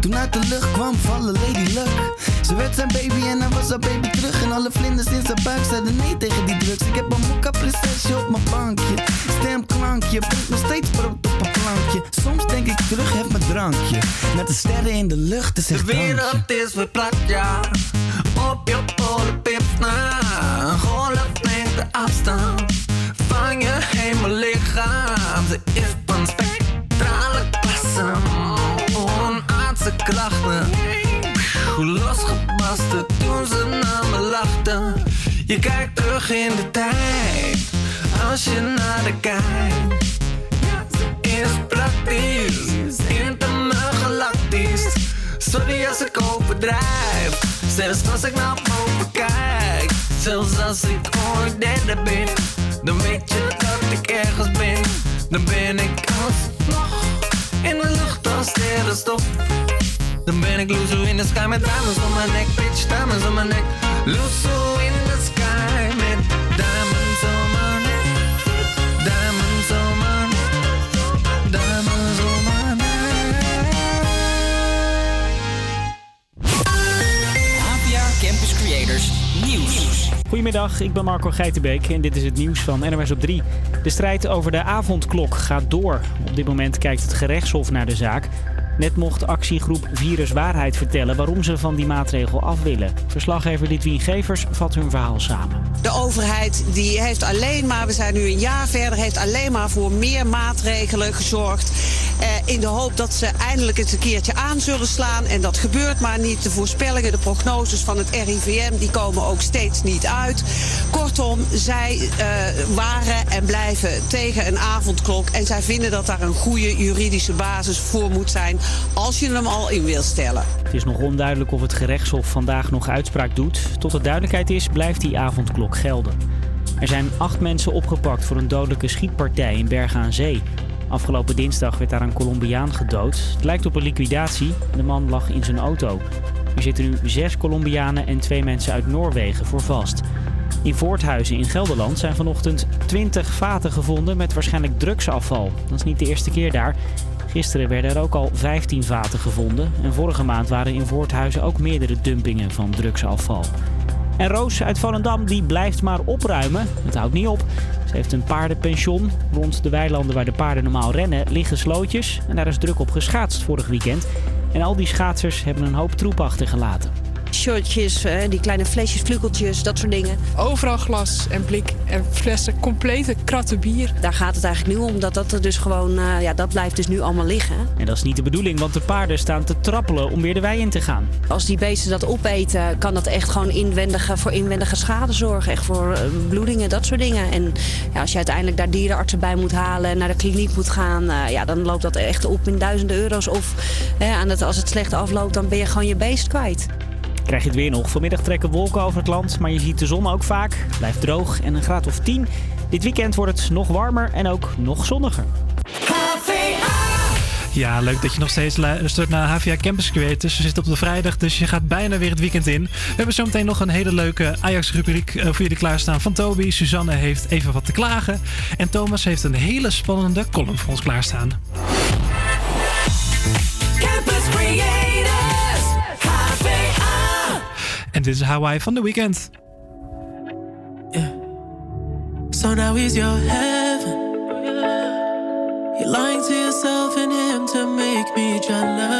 Toen uit de lucht kwam vallen Lady Luck. Ze werd zijn baby en hij was haar baby terug. En alle vlinders in zijn buik zeiden nee tegen die drugs. Ik heb een mokka prinsesje op mijn bankje. Stemklankje, brengt nog steeds brood op een plankje. Soms denk ik terug, heb mijn drankje. Met de sterren in de lucht, dus De echt dankje. wereld is verplakt, ja. Op je polenpips na. Golf neemt de afstand van je hemellichaam. Ze is van spectrale klasse. Onaardse krachten. Hoe losgebarsten toen ze naar me lachten. Je kijkt terug in de tijd. Als je naar de kijkt. Is praktisch, galactisch. Sorry als ik overdrijf, zelfs als ik naar boven kijk. Zelfs als ik ooit derde ben, dan weet je dat ik ergens ben. Dan ben ik alsnog in de lucht als sterrenstof. Dan ben ik Luzo in the sky met diamonds om mijn nek, bitch, diamonds om mijn nek. Luzo in the sky Goedemiddag, ik ben Marco Geitenbeek en dit is het nieuws van NMS op 3. De strijd over de avondklok gaat door. Op dit moment kijkt het gerechtshof naar de zaak. Net mocht actiegroep Virus Waarheid vertellen waarom ze van die maatregel af willen. Verslaggever Lidwien Gevers vat hun verhaal samen. De overheid die heeft alleen maar, we zijn nu een jaar verder, heeft alleen maar voor meer maatregelen gezorgd. Eh, in de hoop dat ze eindelijk eens een keertje aan zullen slaan. En dat gebeurt maar niet. De voorspellingen, de prognoses van het RIVM, die komen ook steeds niet uit. Kortom, zij eh, waren en blijven tegen een avondklok. En zij vinden dat daar een goede juridische basis voor moet zijn als je hem al in wil stellen. Het is nog onduidelijk of het gerechtshof vandaag nog uitspraak doet. Tot er duidelijkheid is, blijft die avondklok gelden. Er zijn acht mensen opgepakt voor een dodelijke schietpartij in Bergen aan Zee. Afgelopen dinsdag werd daar een Colombiaan gedood. Het lijkt op een liquidatie. De man lag in zijn auto. Er zitten nu zes Colombianen en twee mensen uit Noorwegen voor vast. In Voorthuizen in Gelderland zijn vanochtend 20 vaten gevonden met waarschijnlijk drugsafval. Dat is niet de eerste keer daar. Gisteren werden er ook al 15 vaten gevonden. En vorige maand waren in Voorthuizen ook meerdere dumpingen van drugsafval. En Roos uit Volendam die blijft maar opruimen. Het houdt niet op. Ze heeft een paardenpension. Rond de weilanden waar de paarden normaal rennen liggen slootjes. En daar is druk op geschaatst vorig weekend. En al die schaatsers hebben een hoop troep achtergelaten. Shotjes, die kleine flesjes, vlukkeltjes, dat soort dingen. Overal glas en blik en flessen, complete kratten bier. Daar gaat het eigenlijk nu om, dat dat er dus gewoon, eh, ja, dat blijft dus nu allemaal liggen. En dat is niet de bedoeling, want de paarden staan te trappelen om weer de wei in te gaan. Als die beesten dat opeten, kan dat echt gewoon inwendige, voor inwendige schade zorgen. Echt voor eh, bloedingen, dat soort dingen. En ja, als je uiteindelijk daar dierenartsen bij moet halen en naar de kliniek moet gaan, eh, ja, dan loopt dat echt op in duizenden euro's. Of aan het, als het slecht afloopt, dan ben je gewoon je beest kwijt. Krijg je het weer nog. Vanmiddag trekken wolken over het land, maar je ziet de zon ook vaak. Blijft droog en een graad of 10. Dit weekend wordt het nog warmer en ook nog zonniger. Ja, leuk dat je nog steeds luistert naar HVA Campus Creators. We zitten op de vrijdag, dus je gaat bijna weer het weekend in. We hebben zometeen nog een hele leuke Ajax-rubriek eh, voor jullie klaarstaan van Toby. Suzanne heeft even wat te klagen. En Thomas heeft een hele spannende column voor ons klaarstaan. En this is Hawaii van de weekend. So now he's your heaven. You're lying to yourself and him to make me jealous.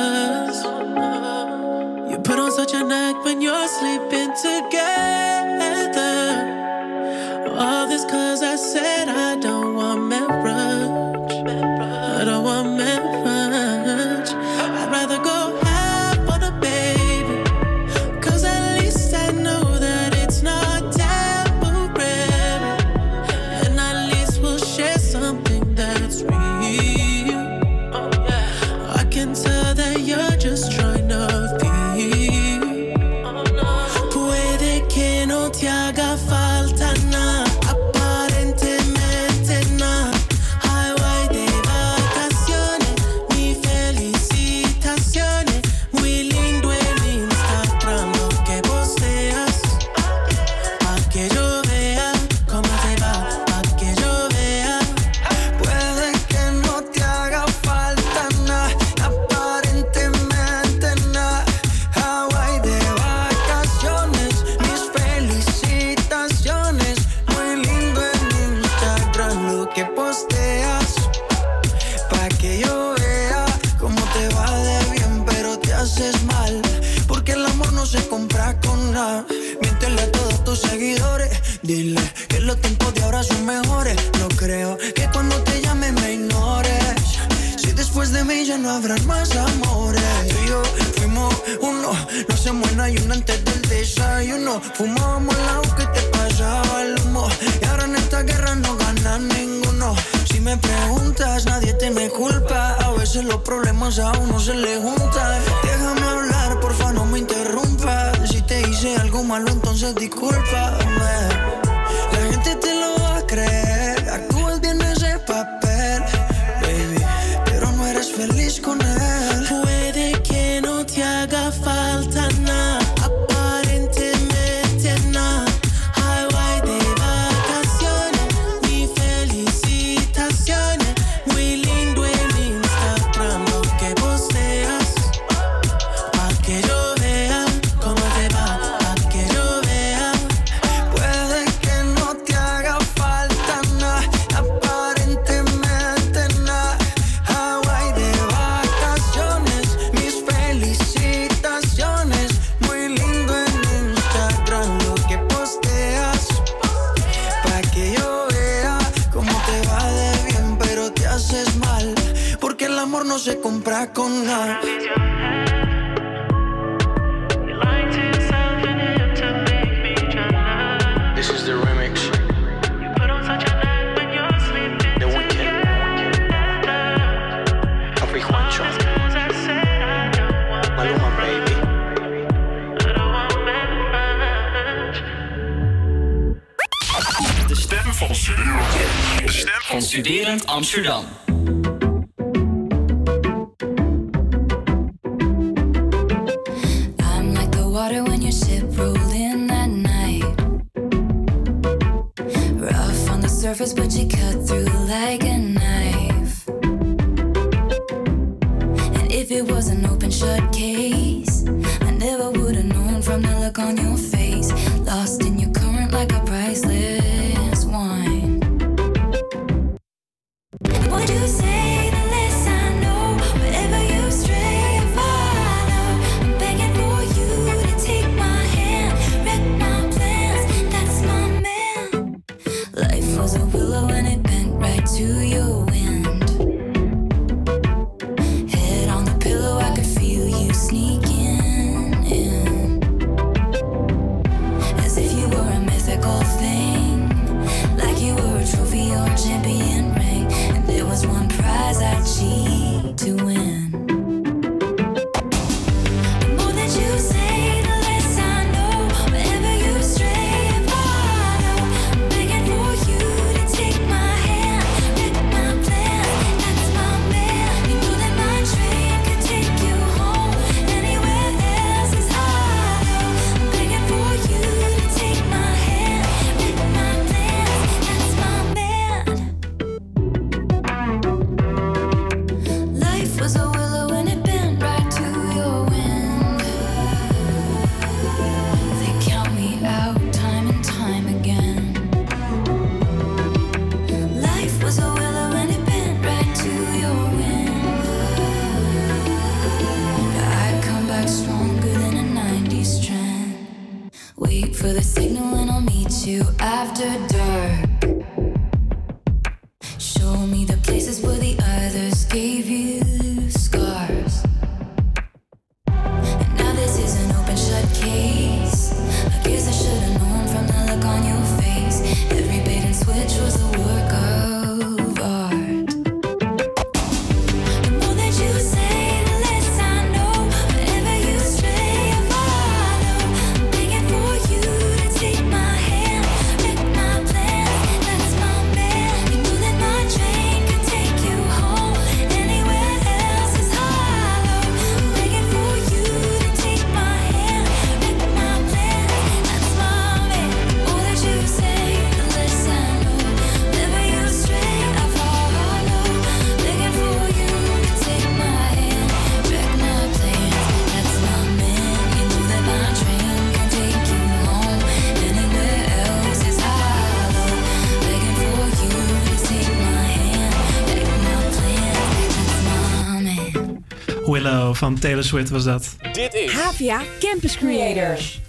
van Taylor Swift was dat. Dit is HVA Campus Creators.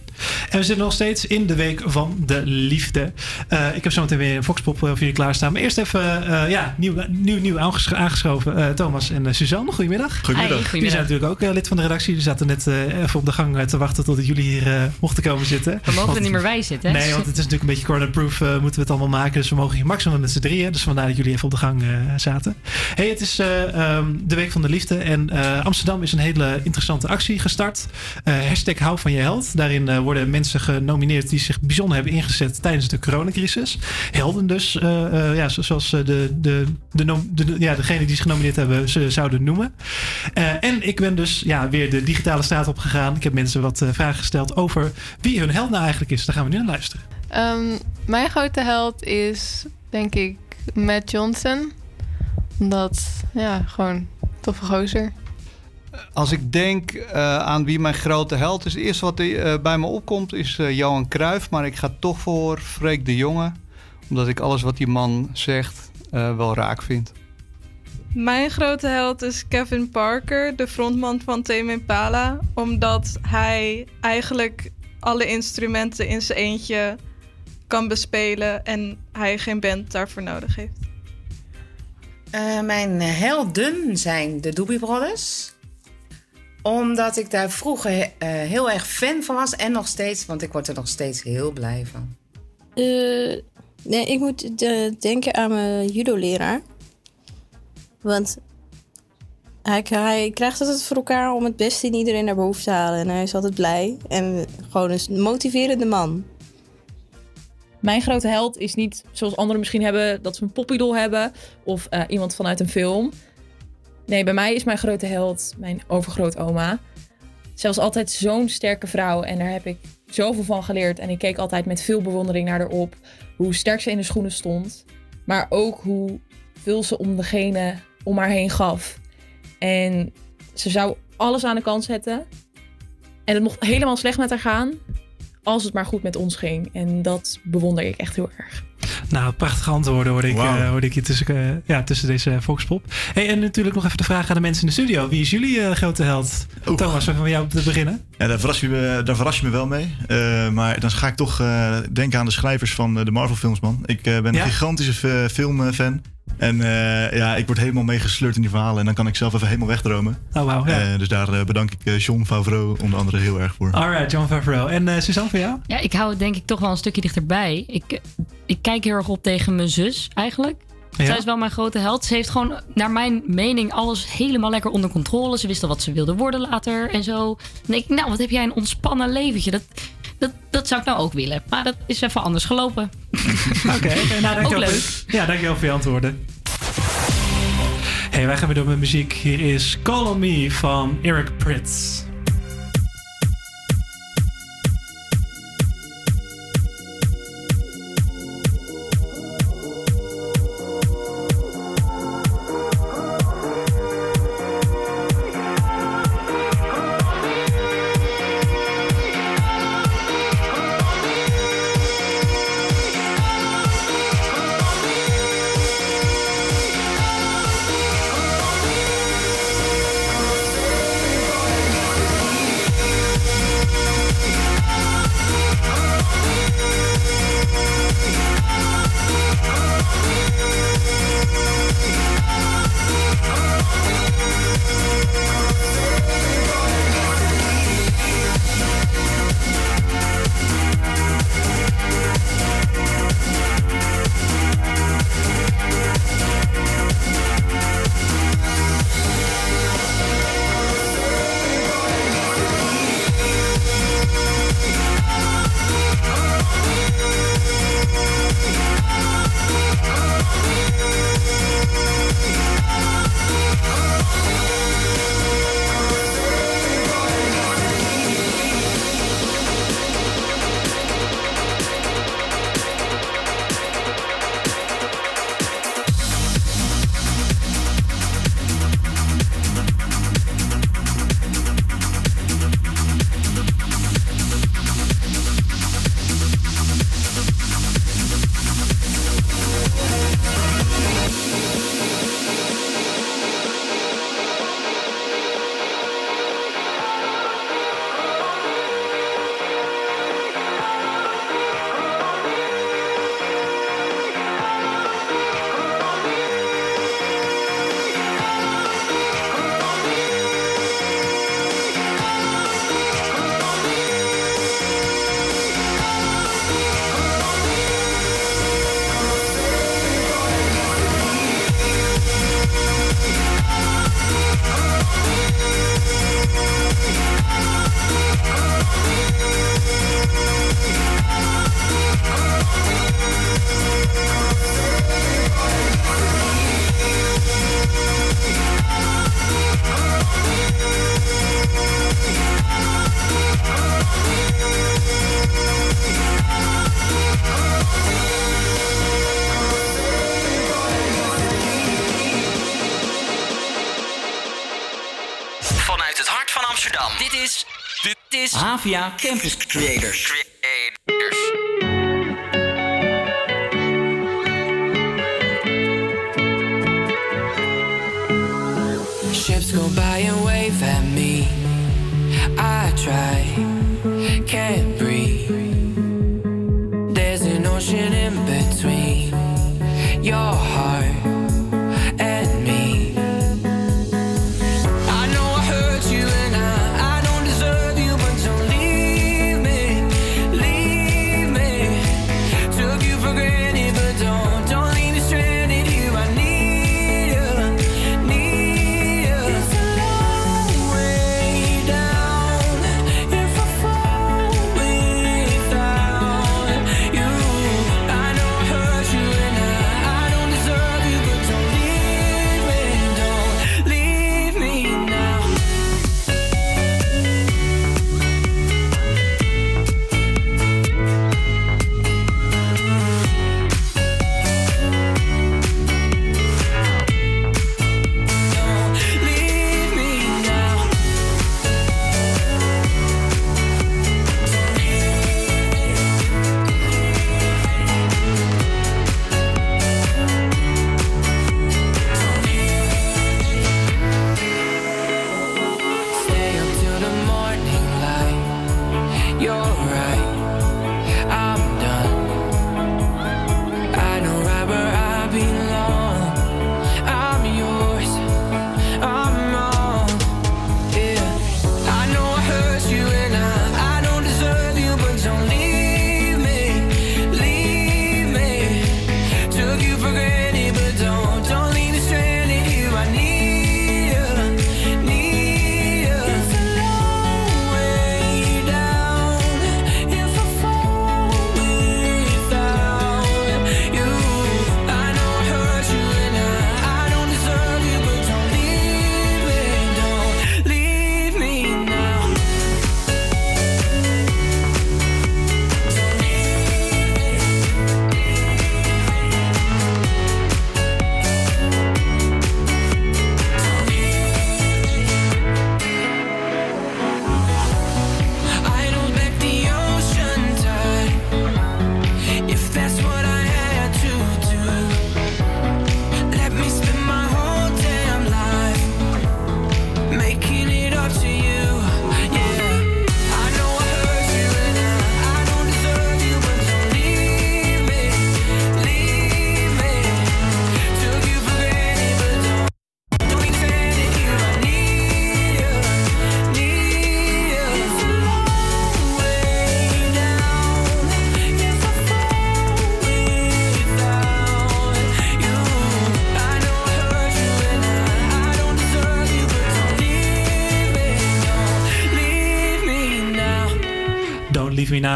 En we zitten nog steeds in de week van de liefde. Eh, ik heb zo meteen weer een Foxpop eh, voor jullie klaarstaan. Maar eerst even eh, ja, nieuw, nieuw, nieuw aanges- aangeschoven. eh, Thomas en Suzanne, goedemiddag. Goedemiddag. Hi, Jullie zijn natuurlijk ook lid van de redactie. Jullie zaten net eh, even op de gang te wachten tot jullie hier eh, mochten komen zitten. We mogen Want- er niet meer bij zitten. hè? Nee, want het is natuurlijk een beetje corner-proof eh, moeten we het allemaal maken. Dus we mogen hier maximum met z'n drieën. Dus vandaar dat jullie even op de gang eh, zaten. hey, het is eh, ehm, de Week van de Liefde. En eh, Amsterdam is een hele interessante actie gestart. Eh hashtag hou van je held. Daarin eh, worden mensen genomineerd die zich bijzonder hebben ingezet tijdens de coronacrisis. Helden dus, eh, eh, ja, zo- zoals eh, de, de, de, ja, degene die zich genomineerd hebben ze zouden noemen. En ik ben dus ja, weer de digitale straat op gegaan. Ik heb mensen wat vragen gesteld over wie hun held nou eigenlijk is. Daar gaan we nu naar luisteren. Ehm, mijn grote held is, denk ik, Matt Johnson. Omdat, ja, gewoon toffe gozer. Als ik denk eh, aan wie mijn grote held is, het eerste wat eh, bij me opkomt is eh, Johan Cruijff. Maar ik ga toch voor Freek de Jonge, omdat ik alles wat die man zegt eh, wel raak vind. Mijn grote held is Kevin Parker, de frontman van Tame Impala. Omdat hij eigenlijk alle instrumenten in zijn eentje kan bespelen en hij geen band daarvoor nodig heeft. Eh, mijn helden zijn de Doobie Brothers. Omdat ik daar vroeger eh, heel erg fan van was. En nog steeds, want ik word er nog steeds heel blij van. Eh, nee, ik moet eh, denken aan mijn judo-leraar. Want hij, hij krijgt het voor elkaar om het beste in iedereen naar boven te halen. En hij is altijd blij. En gewoon een motiverende man. Mijn grote held is niet zoals anderen misschien hebben dat ze een popidool hebben of eh, iemand vanuit een film. Nee, bij mij is mijn grote held mijn overgrootoma. Zij was altijd zo'n sterke vrouw en daar heb ik zoveel van geleerd. En ik keek altijd met veel bewondering naar haar op. Hoe sterk ze in de schoenen stond, maar ook hoe veel ze om degene om haar heen gaf. En ze zou alles aan de kant zetten. En het mocht helemaal slecht met haar gaan, als het maar goed met ons ging. En dat bewonder ik echt heel erg. Nou, prachtige antwoorden hoorde ik, Wauw. eh, hoorde ik hier tussen, eh, ja, tussen deze Foxpop. Hey, en natuurlijk nog even de vraag aan de mensen in de studio. Wie is jullie eh, grote held? Thomas, we van jou te beginnen. Ja, daar verras je me, daar verras je me wel mee. Eh, maar dan ga ik toch eh, denken aan de schrijvers van eh, de Marvel-films, man. Ik eh, ben Ja? een gigantische eh, filmfan. En eh, ja, ik word helemaal meegesleurd in die verhalen. En dan kan ik zelf even helemaal wegdromen. Oh, wauw. Ja. Eh, dus daar eh, bedank ik eh, John Favreau onder andere heel erg voor. Alright, John Favreau. En eh Suzanne, voor jou? Ja, ik hou het denk ik toch wel een stukje dichterbij. Ik, ik kijk heel erg op tegen mijn zus eigenlijk. Ja? Zij is wel mijn grote held. Ze heeft gewoon, naar mijn mening, alles helemaal lekker onder controle. Ze wist al wat ze wilde worden later en zo. Dan denk ik, nou, wat heb jij een ontspannen leventje. Dat, dat, dat zou ik nou ook willen. Maar dat is even anders gelopen. [LAUGHS] Oké, nou, dankjewel. Ook leuk. voor- Ja, dankjewel voor je antwoorden. Hey, wij gaan weer door met muziek. Hier is Call On Me van Eric Prits. Campus Creators.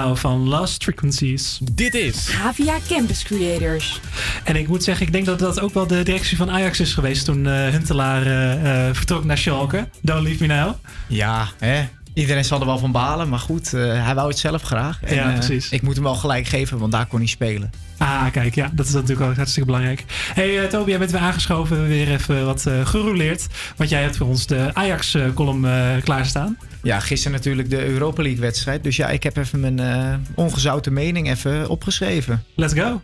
Now van Lost Frequencies. Dit is Havia Campus Creators. En ik moet zeggen, ik denk dat dat ook wel de directie van Ajax is geweest toen eh, Huntelaar eh, eh, vertrok naar Schalke. Don't Leave Me Now. Ja, hè? Iedereen zal er wel van balen, maar goed, eh, hij wou het zelf graag. Ja, eh, precies. Ik moet hem wel gelijk geven, want daar kon hij spelen. Ah, kijk, ja, dat is natuurlijk wel hartstikke belangrijk. hey, eh, Toby, jij bent weer aangeschoven. Weer even wat gerouleerd. Want jij hebt voor ons de Ajax-column klaarstaan. Ja, gisteren natuurlijk de Europa League wedstrijd. Dus ja, ik heb even mijn ongezouten mening even opgeschreven. Let's go.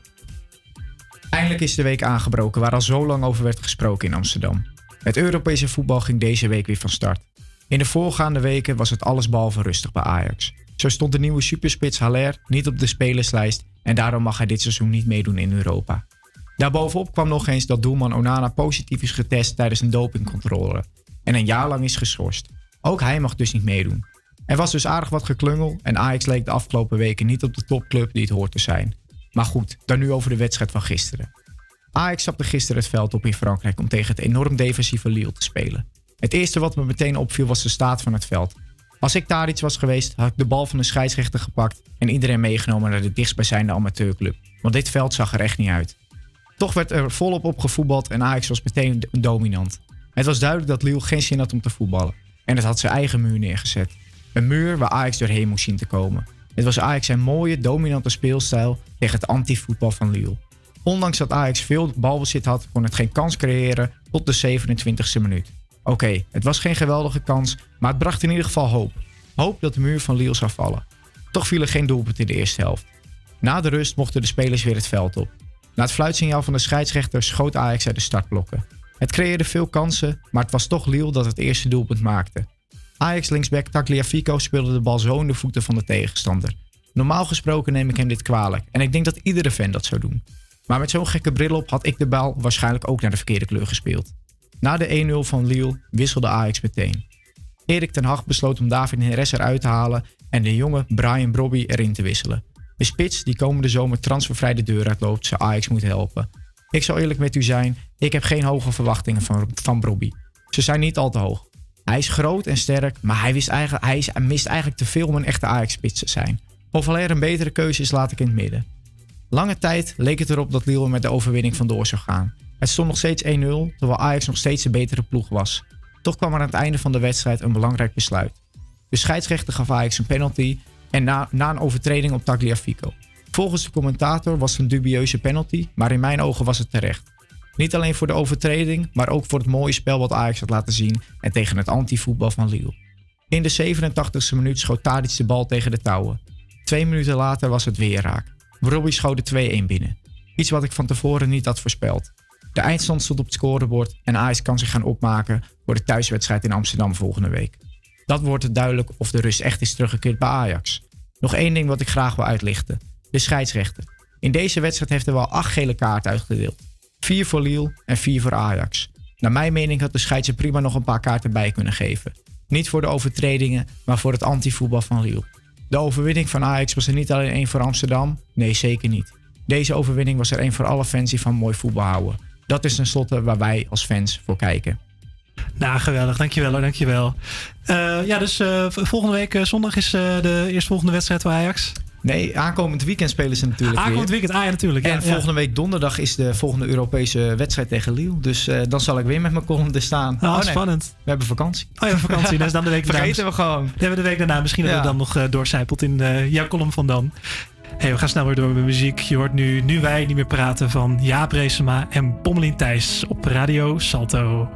Eindelijk is de week aangebroken waar al zo lang over werd gesproken in Amsterdam. Het Europese voetbal ging deze week weer van start. In de voorgaande weken was het allesbehalve rustig bij Ajax. Zo stond de nieuwe superspits Haller niet op de spelerslijst en daarom mag hij dit seizoen niet meedoen in Europa. Daarbovenop kwam nog eens dat doelman Onana positief is getest tijdens een dopingcontrole en een jaar lang is geschorst. Ook hij mag dus niet meedoen. Er was dus aardig wat geklungel en Ajax leek de afgelopen weken niet op de topclub die het hoort te zijn. Maar goed, dan nu over de wedstrijd van gisteren. Ajax stapte gisteren het veld op in Frankrijk om tegen het enorm defensieve Lille te spelen. Het eerste wat me meteen opviel was de staat van het veld. Als ik daar iets was geweest, had ik de bal van de scheidsrechter gepakt en iedereen meegenomen naar de dichtstbijzijnde amateurclub. Want dit veld zag er echt niet uit. Toch werd er volop op gevoetbald en Ajax was meteen dominant. Het was duidelijk dat Lille geen zin had om te voetballen. En het had zijn eigen muur neergezet. Een muur waar Ajax doorheen moest zien te komen. Het was Ajax zijn mooie, dominante speelstijl tegen het anti-voetbal van Lille. Ondanks dat Ajax veel balbezit had, kon het geen kans creëren tot de 27e minuut. Oké, het was geen geweldige kans, maar het bracht in ieder geval hoop. Hoop dat de muur van Lille zou vallen. Toch viel er geen doelpunt in de eerste helft. Na de rust mochten de spelers weer het veld op. Na het fluitsignaal van de scheidsrechter schoot Ajax uit de startblokken. Het creëerde veel kansen, maar het was toch Lille dat het eerste doelpunt maakte. Ajax linksback Tagliafico speelde de bal zo in de voeten van de tegenstander. Normaal gesproken neem ik hem dit kwalijk en ik denk dat iedere fan dat zou doen. Maar met zo'n gekke bril op had ik de bal waarschijnlijk ook naar de verkeerde kleur gespeeld. Na de 1-0 van Lille wisselde Ajax meteen. Erik ten Hag besloot om David Neres eruit te halen en de jonge Brian Brobby erin te wisselen. De spits die komende zomer transfervrij de deur uitloopt, zou Ajax moeten helpen. Ik zal eerlijk met u zijn, ik heb geen hoge verwachtingen van, van Brobby. Ze zijn niet al te hoog. Hij is groot en sterk, maar hij, wist eigenlijk, hij, is, hij mist eigenlijk te veel om een echte Ajax-spits te zijn. Of er een betere keuze is, laat ik in het midden. Lange tijd leek het erop dat Lille met de overwinning vandoor zou gaan. Het stond nog steeds 1-0, terwijl Ajax nog steeds de betere ploeg was. Toch kwam er aan het einde van de wedstrijd een belangrijk besluit. De scheidsrechter gaf Ajax een penalty en na, een overtreding op Tagliafico. Volgens de commentator was het een dubieuze penalty, maar in mijn ogen was het terecht. Niet alleen voor de overtreding, maar ook voor het mooie spel wat Ajax had laten zien en tegen het anti-voetbal van Lille. In de 87e minuut schoot Tadic de bal tegen de touwen. Twee minuten later was het weer raak. Robbie schoot de 2-1 binnen. Iets wat ik van tevoren niet had voorspeld. De eindstand stond op het scorebord en Ajax kan zich gaan opmaken voor de thuiswedstrijd in Amsterdam volgende week. Dat wordt het duidelijk of de rust echt is teruggekeerd bij Ajax. Nog één ding wat ik graag wil uitlichten. De scheidsrechter. In deze wedstrijd heeft hij wel acht gele kaarten uitgedeeld. Vier voor Lille en vier voor Ajax. Naar mijn mening had de scheids er prima nog een paar kaarten bij kunnen geven. Niet voor de overtredingen, maar voor het antivoetbal van Lille. De overwinning van Ajax was er niet alleen één voor Amsterdam. Nee, zeker niet. Deze overwinning was er één voor alle fans die van mooi voetbal houden. Dat is tenslotte waar wij als fans voor kijken. Nou, geweldig. Dankjewel hoor, dankjewel. Eh ja, dus eh, volgende week eh, zondag is de eerstvolgende wedstrijd voor Ajax. Nee, aankomend weekend spelen ze natuurlijk Aankomend weer. weekend, ah ja, natuurlijk. En ja. volgende week donderdag is de volgende Europese wedstrijd tegen Lille. Dus dan zal ik weer met mijn column staan. Ah, nee, spannend. We hebben vakantie. Oh ja, vakantie. Dat is dan de week [LAUGHS] daarna. Vergeten we gewoon. Dan hebben we de week daarna. Misschien dat het dan nog doorcijpelt in eh, jouw column van dan. Hey, we gaan snel weer door met muziek. Je hoort nu Nu Wij Niet Meer Praten van Jaap Reesema en Pommelien Thijs op Radio Salto.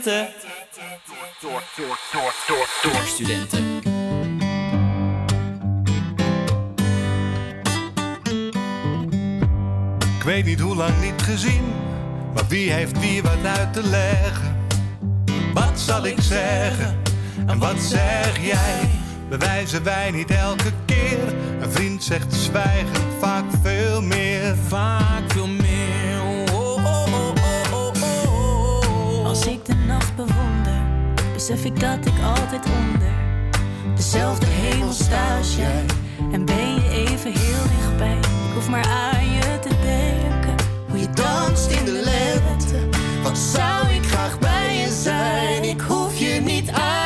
Studenten. Door, door, door, door, door studenten. Ik weet niet hoe lang niet gezien, maar wie heeft wie wat uit te leggen? Wat zal ik zeggen en wat zeg jij? Bewijzen wij niet elke keer? Een vriend zegt zwijgen vaak veel meer. Vaak veel meer. Bewonder, besef ik dat ik altijd onder dezelfde hemel sta als jij. En ben je even heel dichtbij. Ik hoef maar aan je te denken. Hoe je danst in de lente. Wat zou ik graag bij je zijn? Ik hoef je niet uit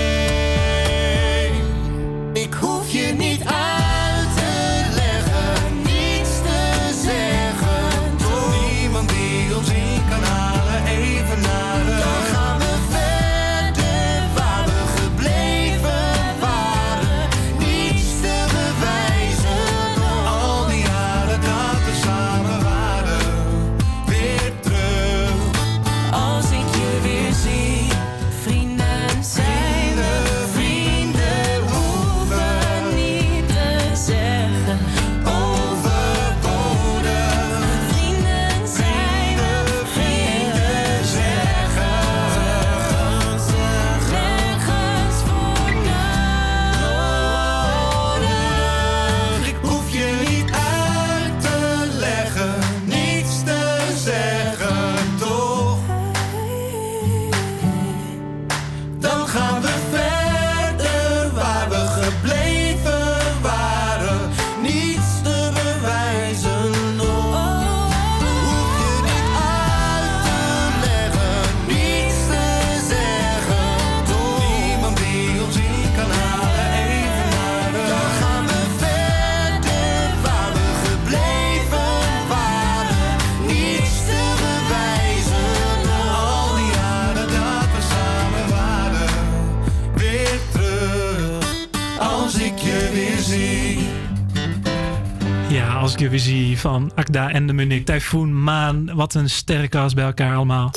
Zie van Akda en de Munich, Typhoon, Maan. Wat een sterrenkast bij elkaar allemaal.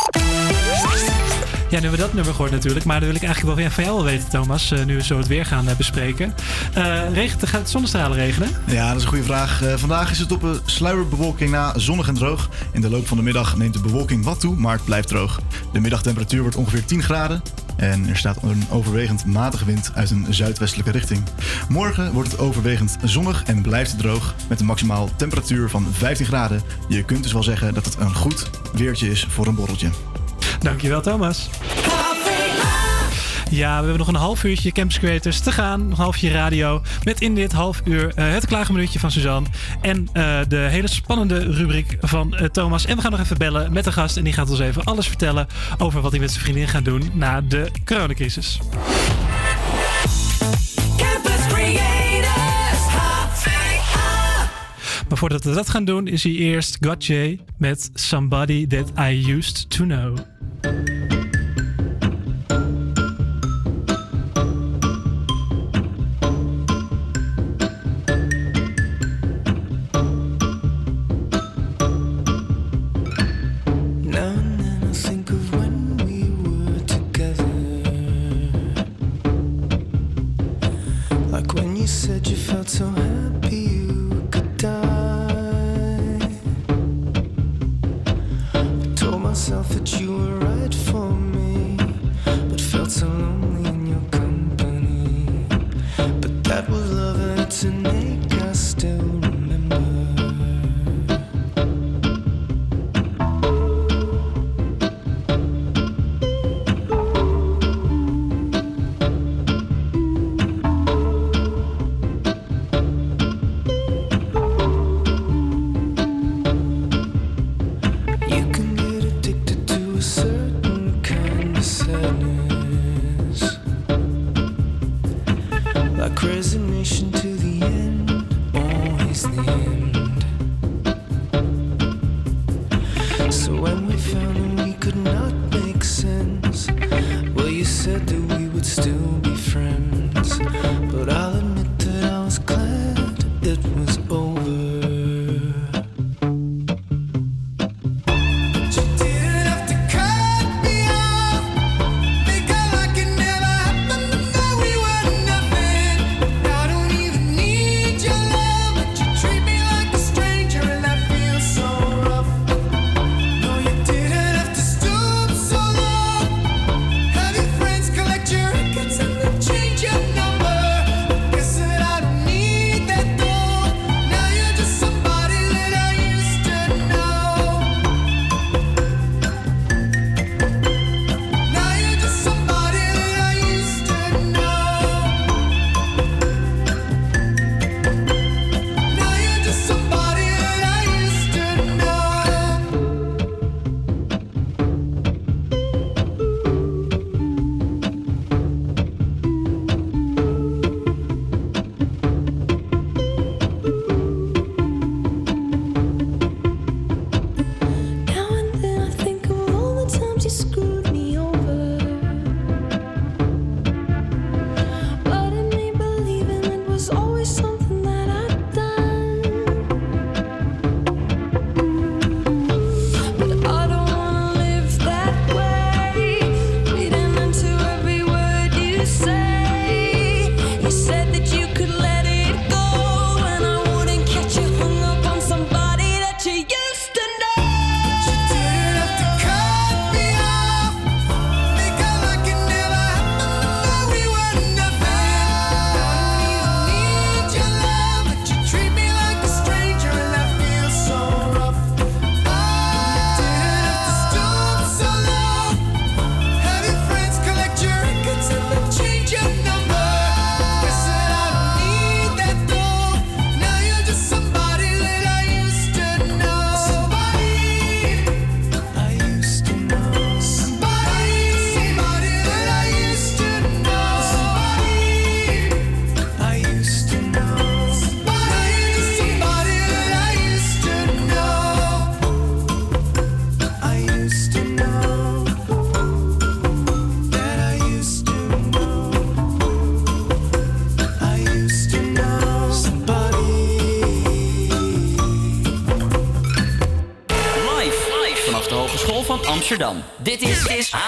Ja, nu hebben we dat nummer gehoord natuurlijk. Maar dan wil ik eigenlijk wel van jou weten, Thomas. eh, nu we zo het weer gaan eh, bespreken. Eh regent, gaat het zonnestralen regenen? Ja, dat is een goede vraag. Vandaag is het op een sluierbewolking na zonnig en droog. In de loop van de middag neemt de bewolking wat toe, maar het blijft droog. De middagtemperatuur wordt ongeveer 10 graden. En er staat een overwegend matige wind uit een zuidwestelijke richting. Morgen wordt het overwegend zonnig en blijft het droog. Met een maximaal temperatuur van 15 graden. Je kunt dus wel zeggen dat het een goed weertje is voor een borreltje. Dankjewel, Thomas. Ja, we hebben nog een half uurtje Campus Creators te gaan. Nog een half uurtje radio. Met in dit half uur eh, het klaagminuutje van Suzanne. En eh, de hele spannende rubriek van eh, Thomas. En we gaan nog even bellen met de gast. En die gaat ons even alles vertellen over wat hij met zijn vriendin gaat doen na de coronacrisis. Campus Creators. Maar voordat we dat gaan doen, is hij eerst Gotye met Somebody That I Used To Know.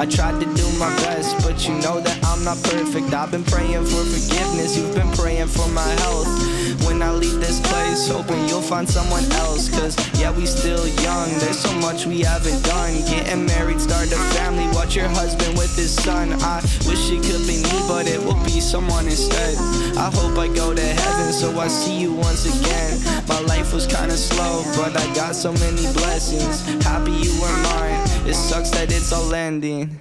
I tried to do my best, but you know that I'm not perfect. I've been praying for forgiveness, you've been praying for my health. When I leave this place, hoping you'll find someone else. Cause yeah, we still young, there's so much we haven't done. Getting married, start a family, watch your husband with his son. I wish it could be me, but it will be someone instead. I hope I go to heaven, so I see you once again. My life was kinda slow, but I got so many blessings. Happy you were mine. It sucks that it's all ending.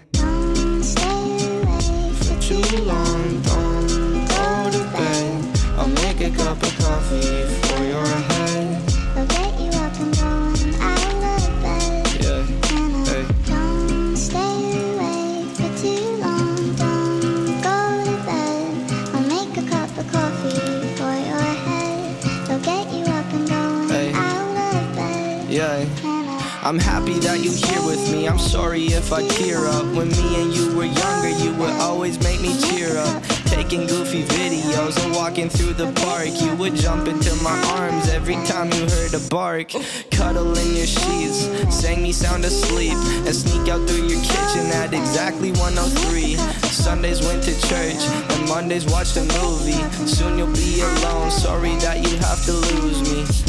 I'm happy that you here with me. I'm sorry if I tear up. When me and you were younger, you would always make me cheer up. Taking goofy videos and walking through the park. You would jump into my arms every time you heard a bark. Cuddle in your sheets, sang me sound asleep, and sneak out through your kitchen at exactly 103. Sundays went to church, and Mondays watched a movie. Soon you'll be alone. Sorry that you have to lose me.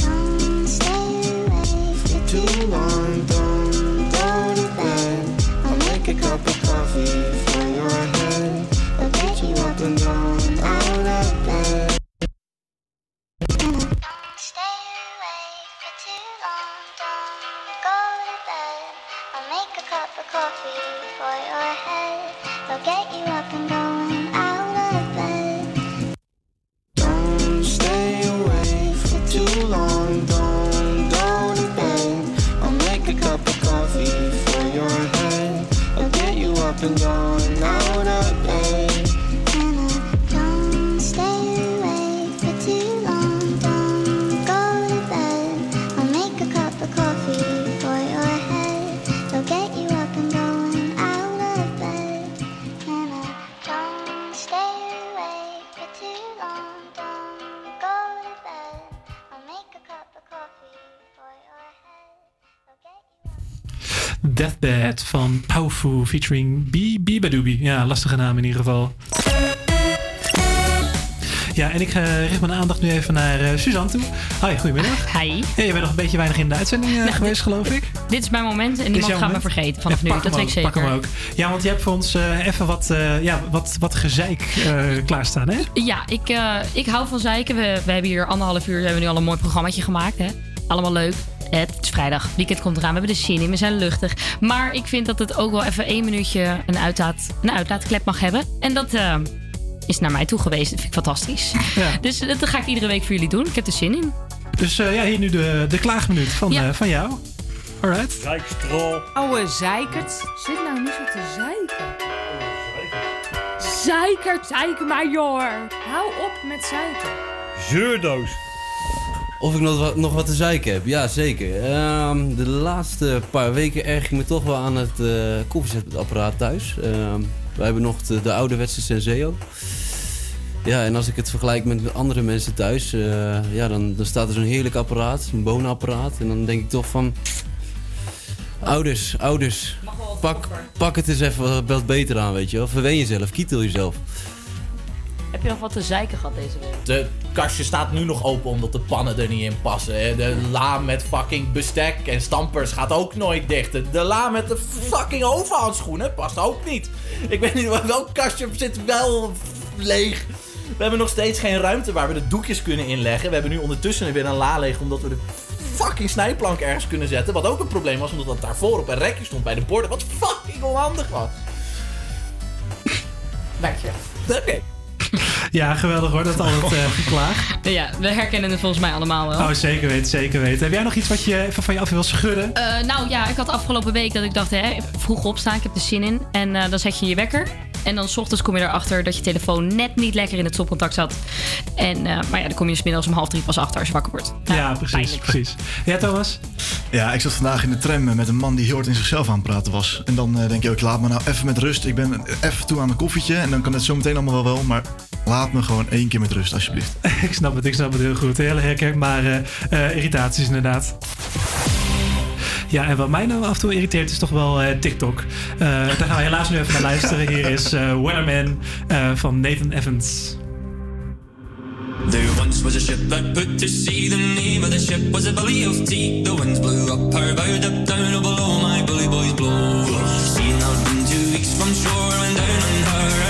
Too long, don't go to bed. I'll make a cup of coffee for your head. I'll get you up and down Deathbed van Paufu featuring. Bibadoobie. Ja, lastige naam in ieder geval. Ja, en ik eh, richt mijn aandacht nu even naar eh, Suzanne toe. Hi, goedemiddag. Hi. Ja, je bent nog een beetje weinig in de uitzending eh, geweest, geloof ik. Dit is mijn moment en niemand gaat me vergeten vanaf Ja, nu. Dat weet ik zeker. Pak hem ook. Ja, want je hebt voor ons even wat, ja, wat, wat gezeik klaarstaan, hè? Ja, ik, ik hou van zeiken. We, we hebben hier anderhalf uur hebben we nu al een mooi programmaatje gemaakt. Hè? Allemaal leuk. Het is vrijdag, weekend komt eraan. We hebben er zin in, we zijn luchtig. Maar ik vind dat het ook wel even één minuutje een, uitlaat, een uitlaatklep mag hebben. En dat eh, is naar mij toe geweest. Dat vind ik fantastisch. Dus dat ga ik iedere week voor jullie doen. Ik heb er zin in. Dus eh, ja, hier nu de, de klaagminuut van, eh, van jou. Alright. Zeikstrol. Oude zeikert. Zit nou niet zo te zeiken. Zeikert, zeiken maar joh. Hou op met zeiken. Zeurdoos. Of ik nog wat, nog wat te zeiken heb? Ja, zeker. Ehm, de laatste paar weken erg ik me toch wel aan het eh koffiezetapparaat thuis. Ehm, wij hebben nog de, de ouderwetse Senseo. Ja, en als ik het vergelijk met andere mensen thuis, eh, ja, dan, dan staat er zo'n heerlijk apparaat, een boonapparaat. En dan denk ik toch van, ouders, ouders, pak, pak het eens even wat beter aan, weet je wel. Verwen jezelf, kietel jezelf. Heb je nog wat te zeiken gehad deze week? De kastje staat nu nog open omdat de pannen er niet in passen. De la met fucking bestek en stampers gaat ook nooit dicht. De- la met de fucking ovenhandschoenen past ook niet. Ik weet niet welk kastje zit wel leeg. We hebben nog steeds geen ruimte waar we de doekjes kunnen inleggen. We hebben nu ondertussen weer een la leeg omdat we de fucking snijplank ergens kunnen zetten. Wat ook een probleem was omdat dat daarvoor op een rekje stond bij de borden. Wat fucking onhandig was. Dank je. Oké. [LAUGHS] Ja, geweldig hoor, dat altijd eh geklaag. Ja, we herkennen het volgens mij allemaal wel. Oh, zeker weten, zeker weten. Heb jij nog iets wat je even van je af wil schudden? Eh, nou ja, ik had afgelopen week dat ik dacht, hè, vroeg opstaan, ik heb er zin in. En eh, dan zet je je wekker. En dan s ochtends kom je erachter dat je telefoon net niet lekker in het stopcontact zat. En, eh, maar ja, dan kom je 's middags om half drie pas achter als je wakker wordt. Ja, precies, precies. Ja, Thomas? Ja, ik zat vandaag in de tram met een man die heel hard in zichzelf aan het praten was. En dan eh, denk je ook, laat me nou even met rust. Ik ben even toe aan een koffietje en dan kan het zo meteen allemaal wel wel. Maar laat me gewoon één keer met rust, alsjeblieft. [LAUGHS] ik snap het, ik snap het heel goed. Hele herkenbare eh irritaties inderdaad. Ja, en wat mij nou af en toe irriteert is toch wel eh, TikTok. Eh, daar gaan we helaas nu even naar luisteren. Hier is eh Weatherman eh, van Nathan Evans. There once was a ship that put to sea. The name of the ship was a Billy of Tea. The winds blew up her bow, up down, oh below my bully boys blow. Seen her been two weeks from shore, and down on her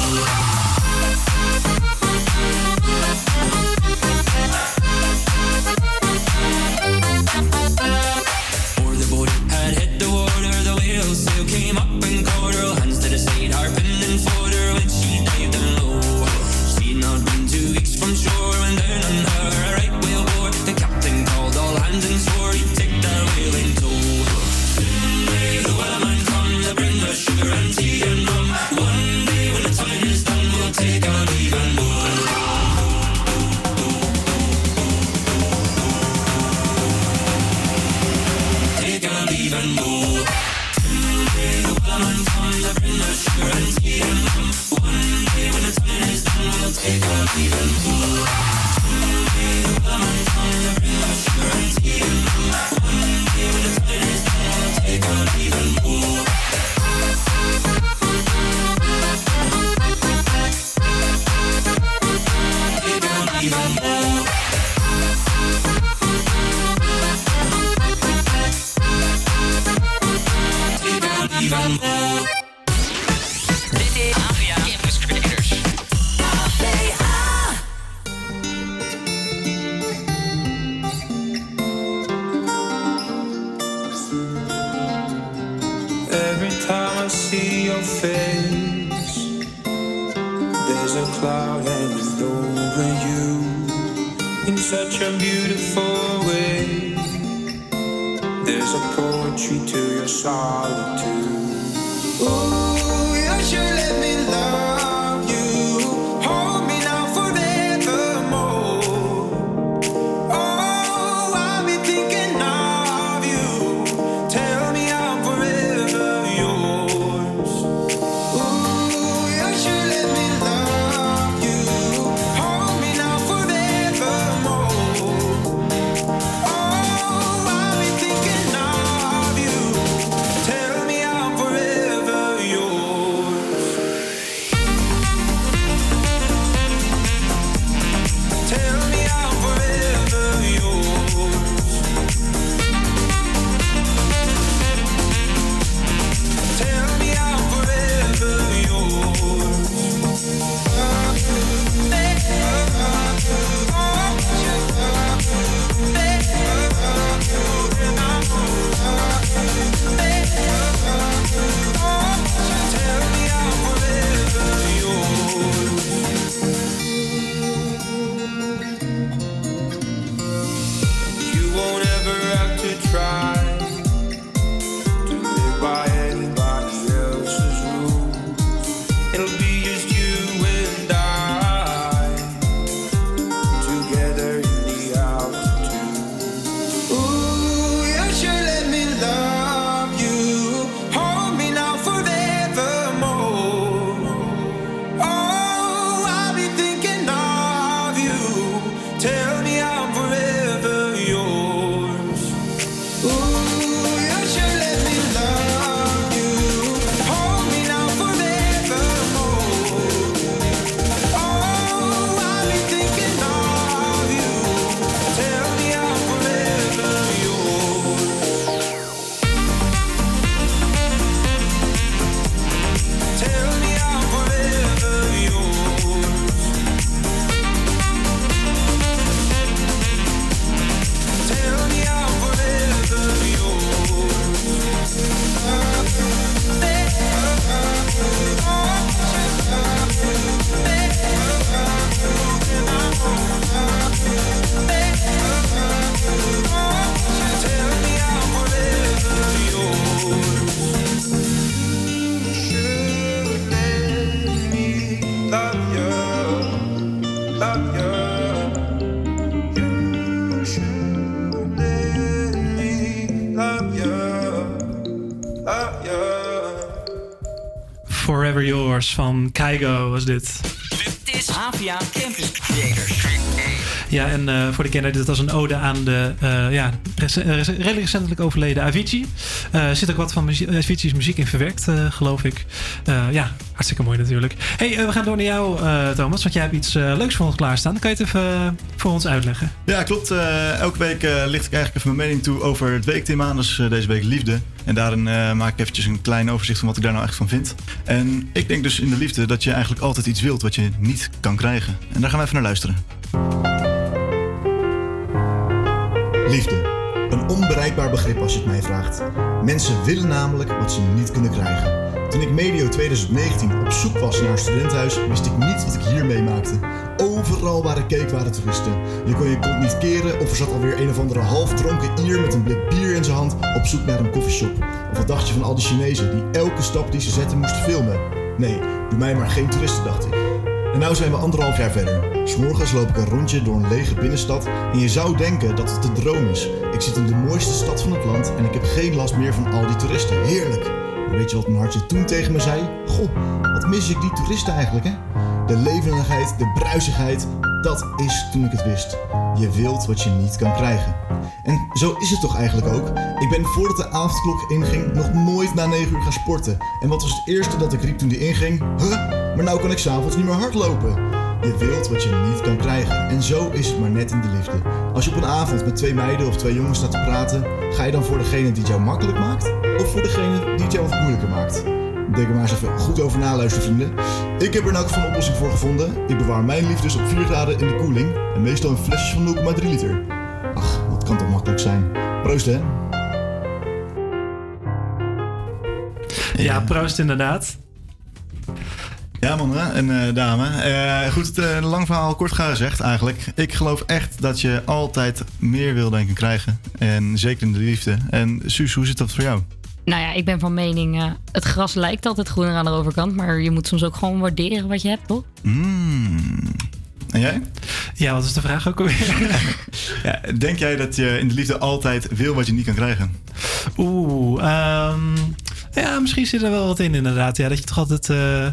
van Kaigo was dit. Dit is APA Campus Creators. Ja, en eh, voor de kenner, dit was een ode aan de eh, ja, rec- redelijk recentelijk overleden Avicii. Eh, Er zit ook wat van muzie- Avicii's muziek in verwerkt, eh, geloof ik. Eh, ja, hartstikke mooi natuurlijk. hey, eh, we gaan door naar jou, eh, Thomas, want jij hebt iets leuks voor ons klaarstaan. Dan kan je het even voor ons uitleggen. Ja, klopt. Eh, elke week eh, licht ik eigenlijk even mijn mening toe over het weekthema. Dus eh, deze week liefde. En daarin eh, maak ik eventjes een klein overzicht van wat ik daar nou echt van vind. En ik denk dus in de liefde dat je eigenlijk altijd iets wilt wat je niet kan krijgen. En daar gaan we even naar luisteren. Liefde. Een onbereikbaar begrip als je het mij vraagt. Mensen willen namelijk wat ze niet kunnen krijgen. Toen ik medio 2019 op zoek was naar een studentenhuis, wist ik niet wat ik hier meemaakte. Overal waar ik keek waren toeristen. Je kon je kont niet keren of er zat alweer een of andere halfdronken Ier met een blik bier in zijn hand op zoek naar een koffieshop. Of wat dacht je van al die Chinezen die elke stap die ze zetten moesten filmen? Nee, doe mij maar geen toeristen, dacht ik. En nou zijn we anderhalf jaar verder. S'morgens loop ik een rondje door een lege binnenstad en je zou denken dat het de droom is. Ik zit in de mooiste stad van het land en ik heb geen last meer van al die toeristen. Heerlijk! Weet je wat mijn hartje toen tegen me zei? Goh, wat mis ik die toeristen eigenlijk, hè? De levendigheid, de bruisigheid, dat is toen ik het wist. Je wilt wat je niet kan krijgen. En zo is het toch eigenlijk ook? Ik ben voordat de avondklok inging nog nooit na 9 uur gaan sporten. En wat was het eerste dat ik riep toen die inging? Huh? Maar nou kan ik s'avonds niet meer hardlopen. Je wilt wat je niet kan krijgen. En zo is het maar net in de liefde. Als je op een avond met twee meiden of twee jongens staat te praten, ga je dan voor degene die het jou makkelijk maakt? Of voor degene die het jou wat moeilijker maakt? Denk er maar eens even goed over na, luister vrienden. Ik heb er geval een oplossing voor gevonden. Ik bewaar mijn liefdes op 4 graden in de koeling. En meestal in flesjes van 0,3 liter. Ach, wat kan toch makkelijk zijn. Proost hè. Ja, proost inderdaad. Ja, man hè? en eh, dame. Eh, goed, eh, lang verhaal kort gezegd eigenlijk. Ik geloof echt dat je altijd meer wil denken krijgen. En zeker in de liefde. En Suus, hoe zit dat voor jou? Nou ja, ik ben van mening, eh, het gras lijkt altijd groener aan de overkant, maar je moet soms ook gewoon waarderen wat je hebt, toch? Mm. En jij? Ja, wat is de vraag ook alweer? [LAUGHS] ja, denk jij dat je in de liefde altijd wil wat je niet kan krijgen? Oeh, ehm, ja, misschien zit er wel wat in inderdaad. Ja, dat je toch altijd, eh,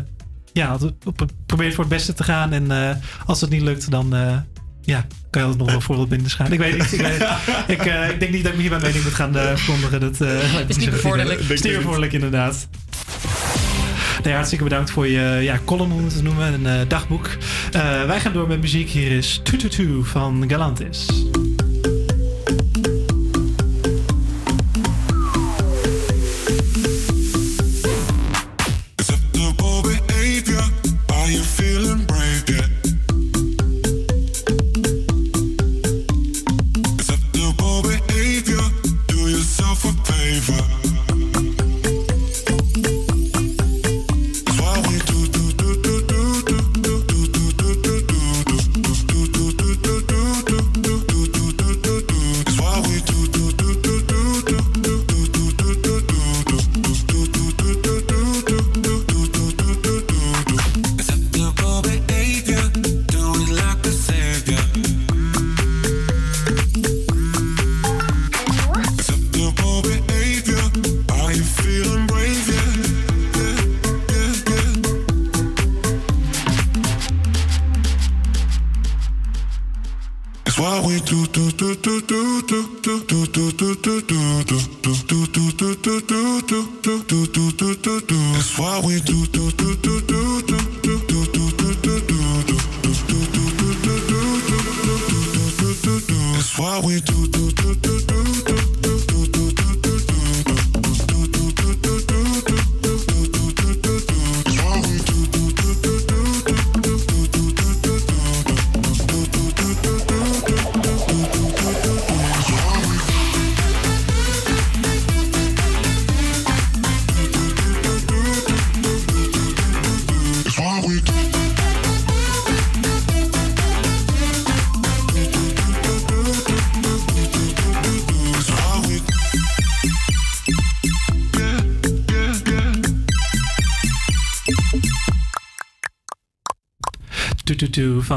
ja, probeert voor het beste te gaan. En eh, als het niet lukt, dan eh, ja, kan je altijd nog wel voorbeeld binnen gaan. Ik weet niet. Ik, weet, [LAUGHS] ik, eh, ik denk niet dat ik me hier mijn mening moet gaan uh, verkondigen. Dat eh, Is niet bevorderlijk. goed. Is niet bevorderlijk, inderdaad. Nee, hartstikke bedankt voor je ja, column, om het te noemen, een dagboek. Eh, wij gaan door met muziek. Hier is Tututu van Galantis.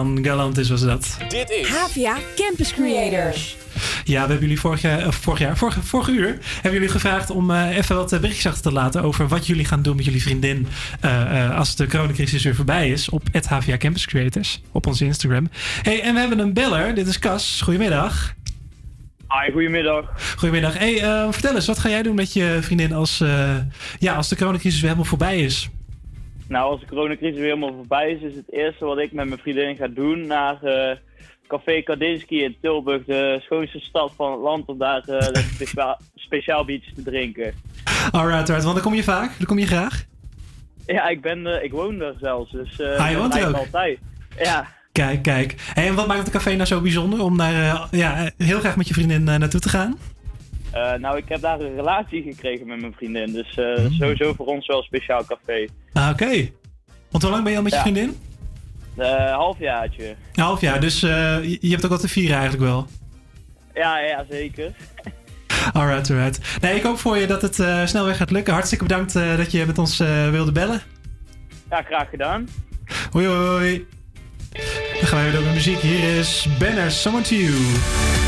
Van Galantis was dat. Dit is Havia Campus Creators. Ja, we hebben jullie vorig jaar, of vorig jaar, vorige, vorige uur, hebben jullie gevraagd om eh, even wat eh, berichtjes achter te laten over wat jullie gaan doen met jullie vriendin eh, eh, als de coronacrisis weer voorbij is op het HVA Campus Creators op onze Instagram. Hey, en we hebben een beller. Dit is Cas. Goedemiddag. Hi, goedemiddag. Goedemiddag. Hey, eh, vertel eens, wat ga jij doen met je vriendin als, eh, ja, als de coronacrisis weer helemaal voorbij is? Nou, als de coronacrisis weer helemaal voorbij is, is het eerste wat ik met mijn vriendin ga doen naar eh, Café Kandinsky in Tilburg, de schoonste stad van het land, om daar lekker [LAUGHS] speciaal, speciaal biertje te drinken. Alright, alright. Want dan kom je vaak? Dan kom je graag? Ja, ik, ben, eh, ik woon er zelfs, dus eh Ah, je woont er ook? altijd. Ja, Kijk, kijk. Hey, en wat maakt het café nou zo bijzonder om daar ja, heel graag met je vriendin naartoe te gaan? Eh, nou, ik heb daar een relatie gekregen met mijn vriendin, dus eh, Hmm. sowieso voor ons wel een speciaal café. Ah, oké. Want hoe lang ben je al met je vriendin? Een halfjaartje. Een half jaar, dus eh, je, hebt ook wat te vieren eigenlijk wel. Ja, ja, zeker. [LAUGHS] Alright, alright. Nee, ik hoop voor je dat het eh, snel weer gaat lukken. Hartstikke bedankt eh, dat je met ons eh, wilde bellen. Ja, graag gedaan. Hoi, hoi. Dan gaan wij weer door met muziek. Hier is Banner, Someone to You.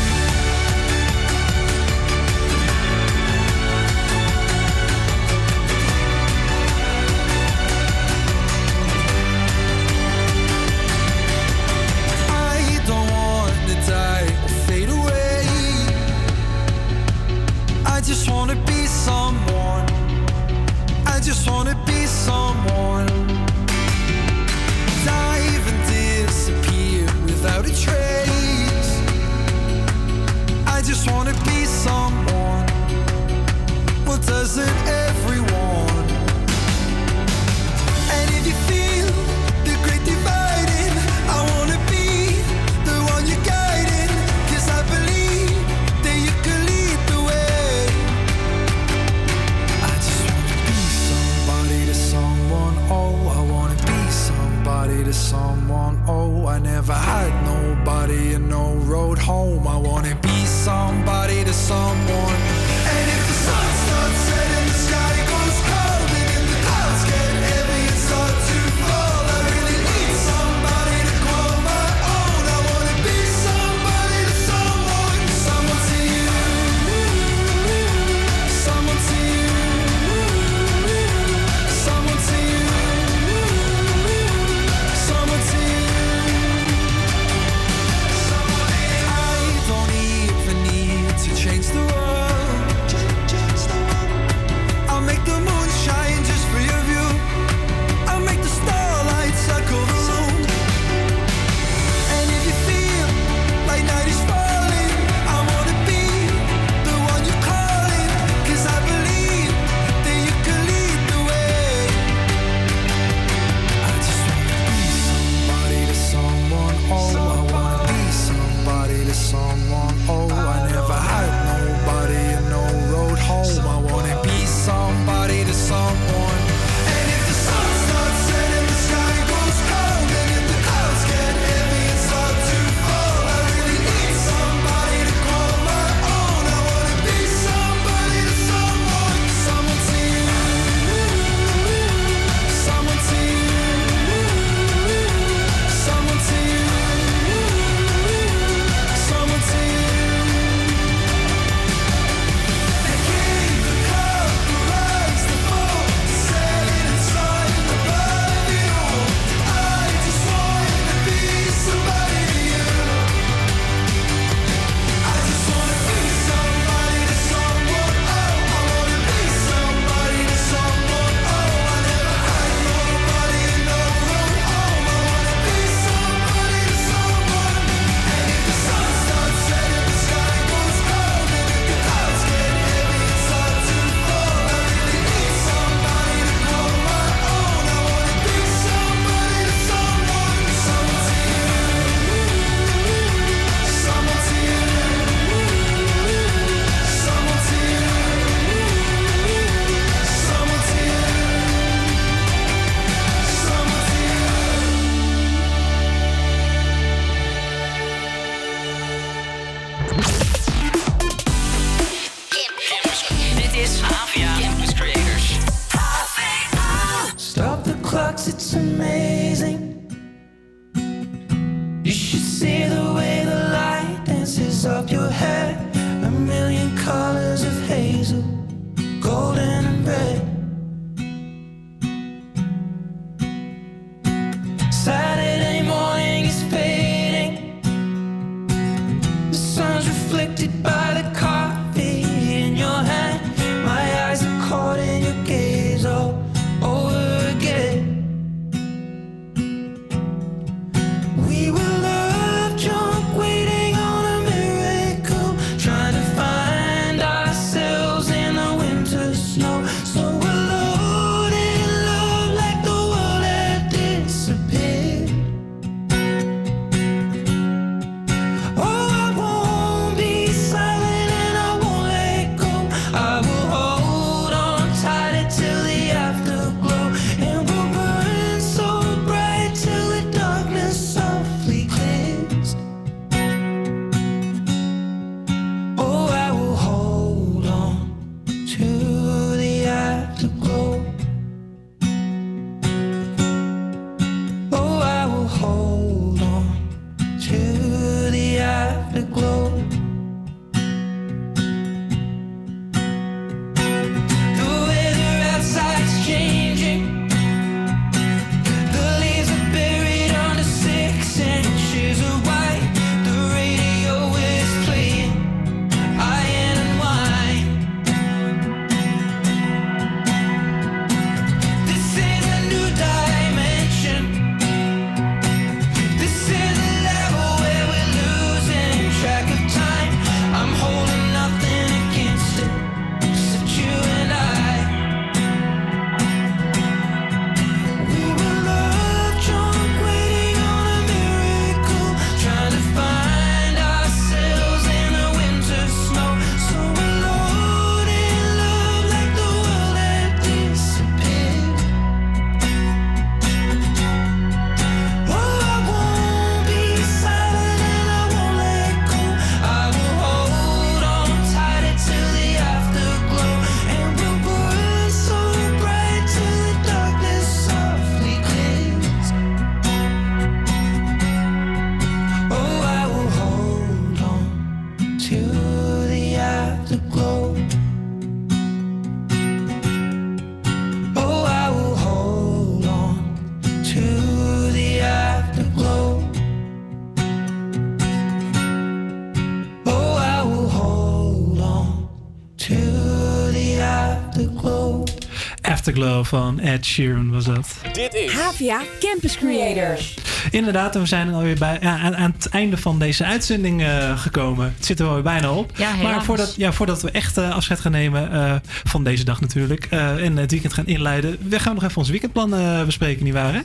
Afterglow van Ed Sheeran was dat. Dit is Havia Campus Creators. Inderdaad, we zijn alweer bij, ja, aan, aan het einde van deze uitzending eh, gekomen. Het zit er wel weer bijna op. Ja, maar voordat, ja, voordat we echt eh, afscheid gaan nemen eh, van deze dag natuurlijk. eh, en het weekend gaan inleiden. We gaan nog even ons weekendplan bespreken, nietwaar hè?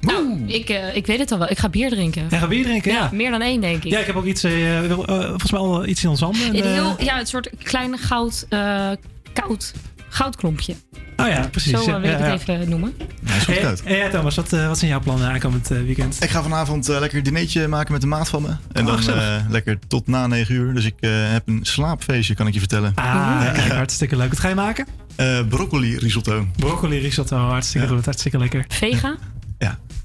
Nou, ik, eh, ik weet het al wel. Ik ga bier drinken. Jij gaat bier drinken, ja. Meer dan één, denk ik. Ja, ik heb ook iets, eh, eh, volgens mij al iets in ons handen. Een En, heel, ja, het soort klein goud, eh, koud goudklompje. oh ja, precies. Zo eh, ja, wil ik ja, het ja. even noemen. Hij is goed Hey, koud. hey, Thomas, wat, eh, wat zijn jouw plannen aankomend eh, weekend? Ik ga vanavond eh, lekker een dinertje maken met de maat van me. En Oh, dan eh, lekker tot na 9 uur. Dus ik eh, heb een slaapfeestje, kan ik je vertellen. Ah, kijk, hartstikke leuk. Wat ga je maken? Eh, broccoli risotto. Broccoli risotto, hartstikke goed, hartstikke lekker. Vega?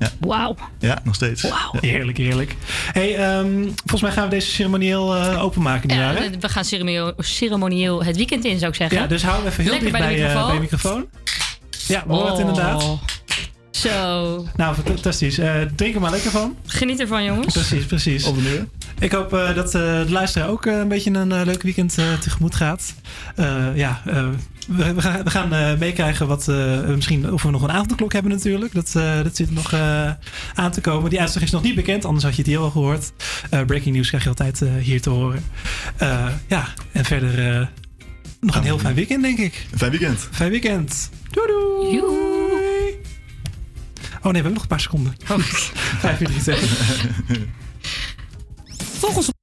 Ja, ja. Wauw. Ja, nog steeds. Ja. Heerlijk, heerlijk. Hey, ehm, volgens mij gaan we deze ceremonieel eh, openmaken, Ja, nietwaar, hè? we gaan ceremonieel, ceremonieel het weekend in, zou ik zeggen. Ja, dus hou hem even heel Lekker dicht bij, bij de eh, microfoon. bij de microfoon. Ja, we horen het Oh. inderdaad. Zo. Nou, fantastisch. Eh, drink er maar lekker van. Geniet ervan, jongens. Precies, precies. Op de muur. Ik hoop eh, dat eh, de luisteraar ook een beetje een leuk weekend eh, tegemoet gaat. Eh, ja, eh, we, we gaan, we gaan eh, meekrijgen wat, eh, misschien of we nog een avondklok hebben natuurlijk. Dat, eh, dat zit nog aan te komen. Die uitslag is nog niet bekend, anders had je het hier al gehoord. Eh, breaking news krijg je altijd hier te horen. Ja, en verder nog een heel fijn weekend denk ik. Fijn weekend. Fijn weekend. Doei doei. Oh nee, we hebben nog een paar seconden. [LAUGHS] Vijf, vier, drie, twee. Volg ons op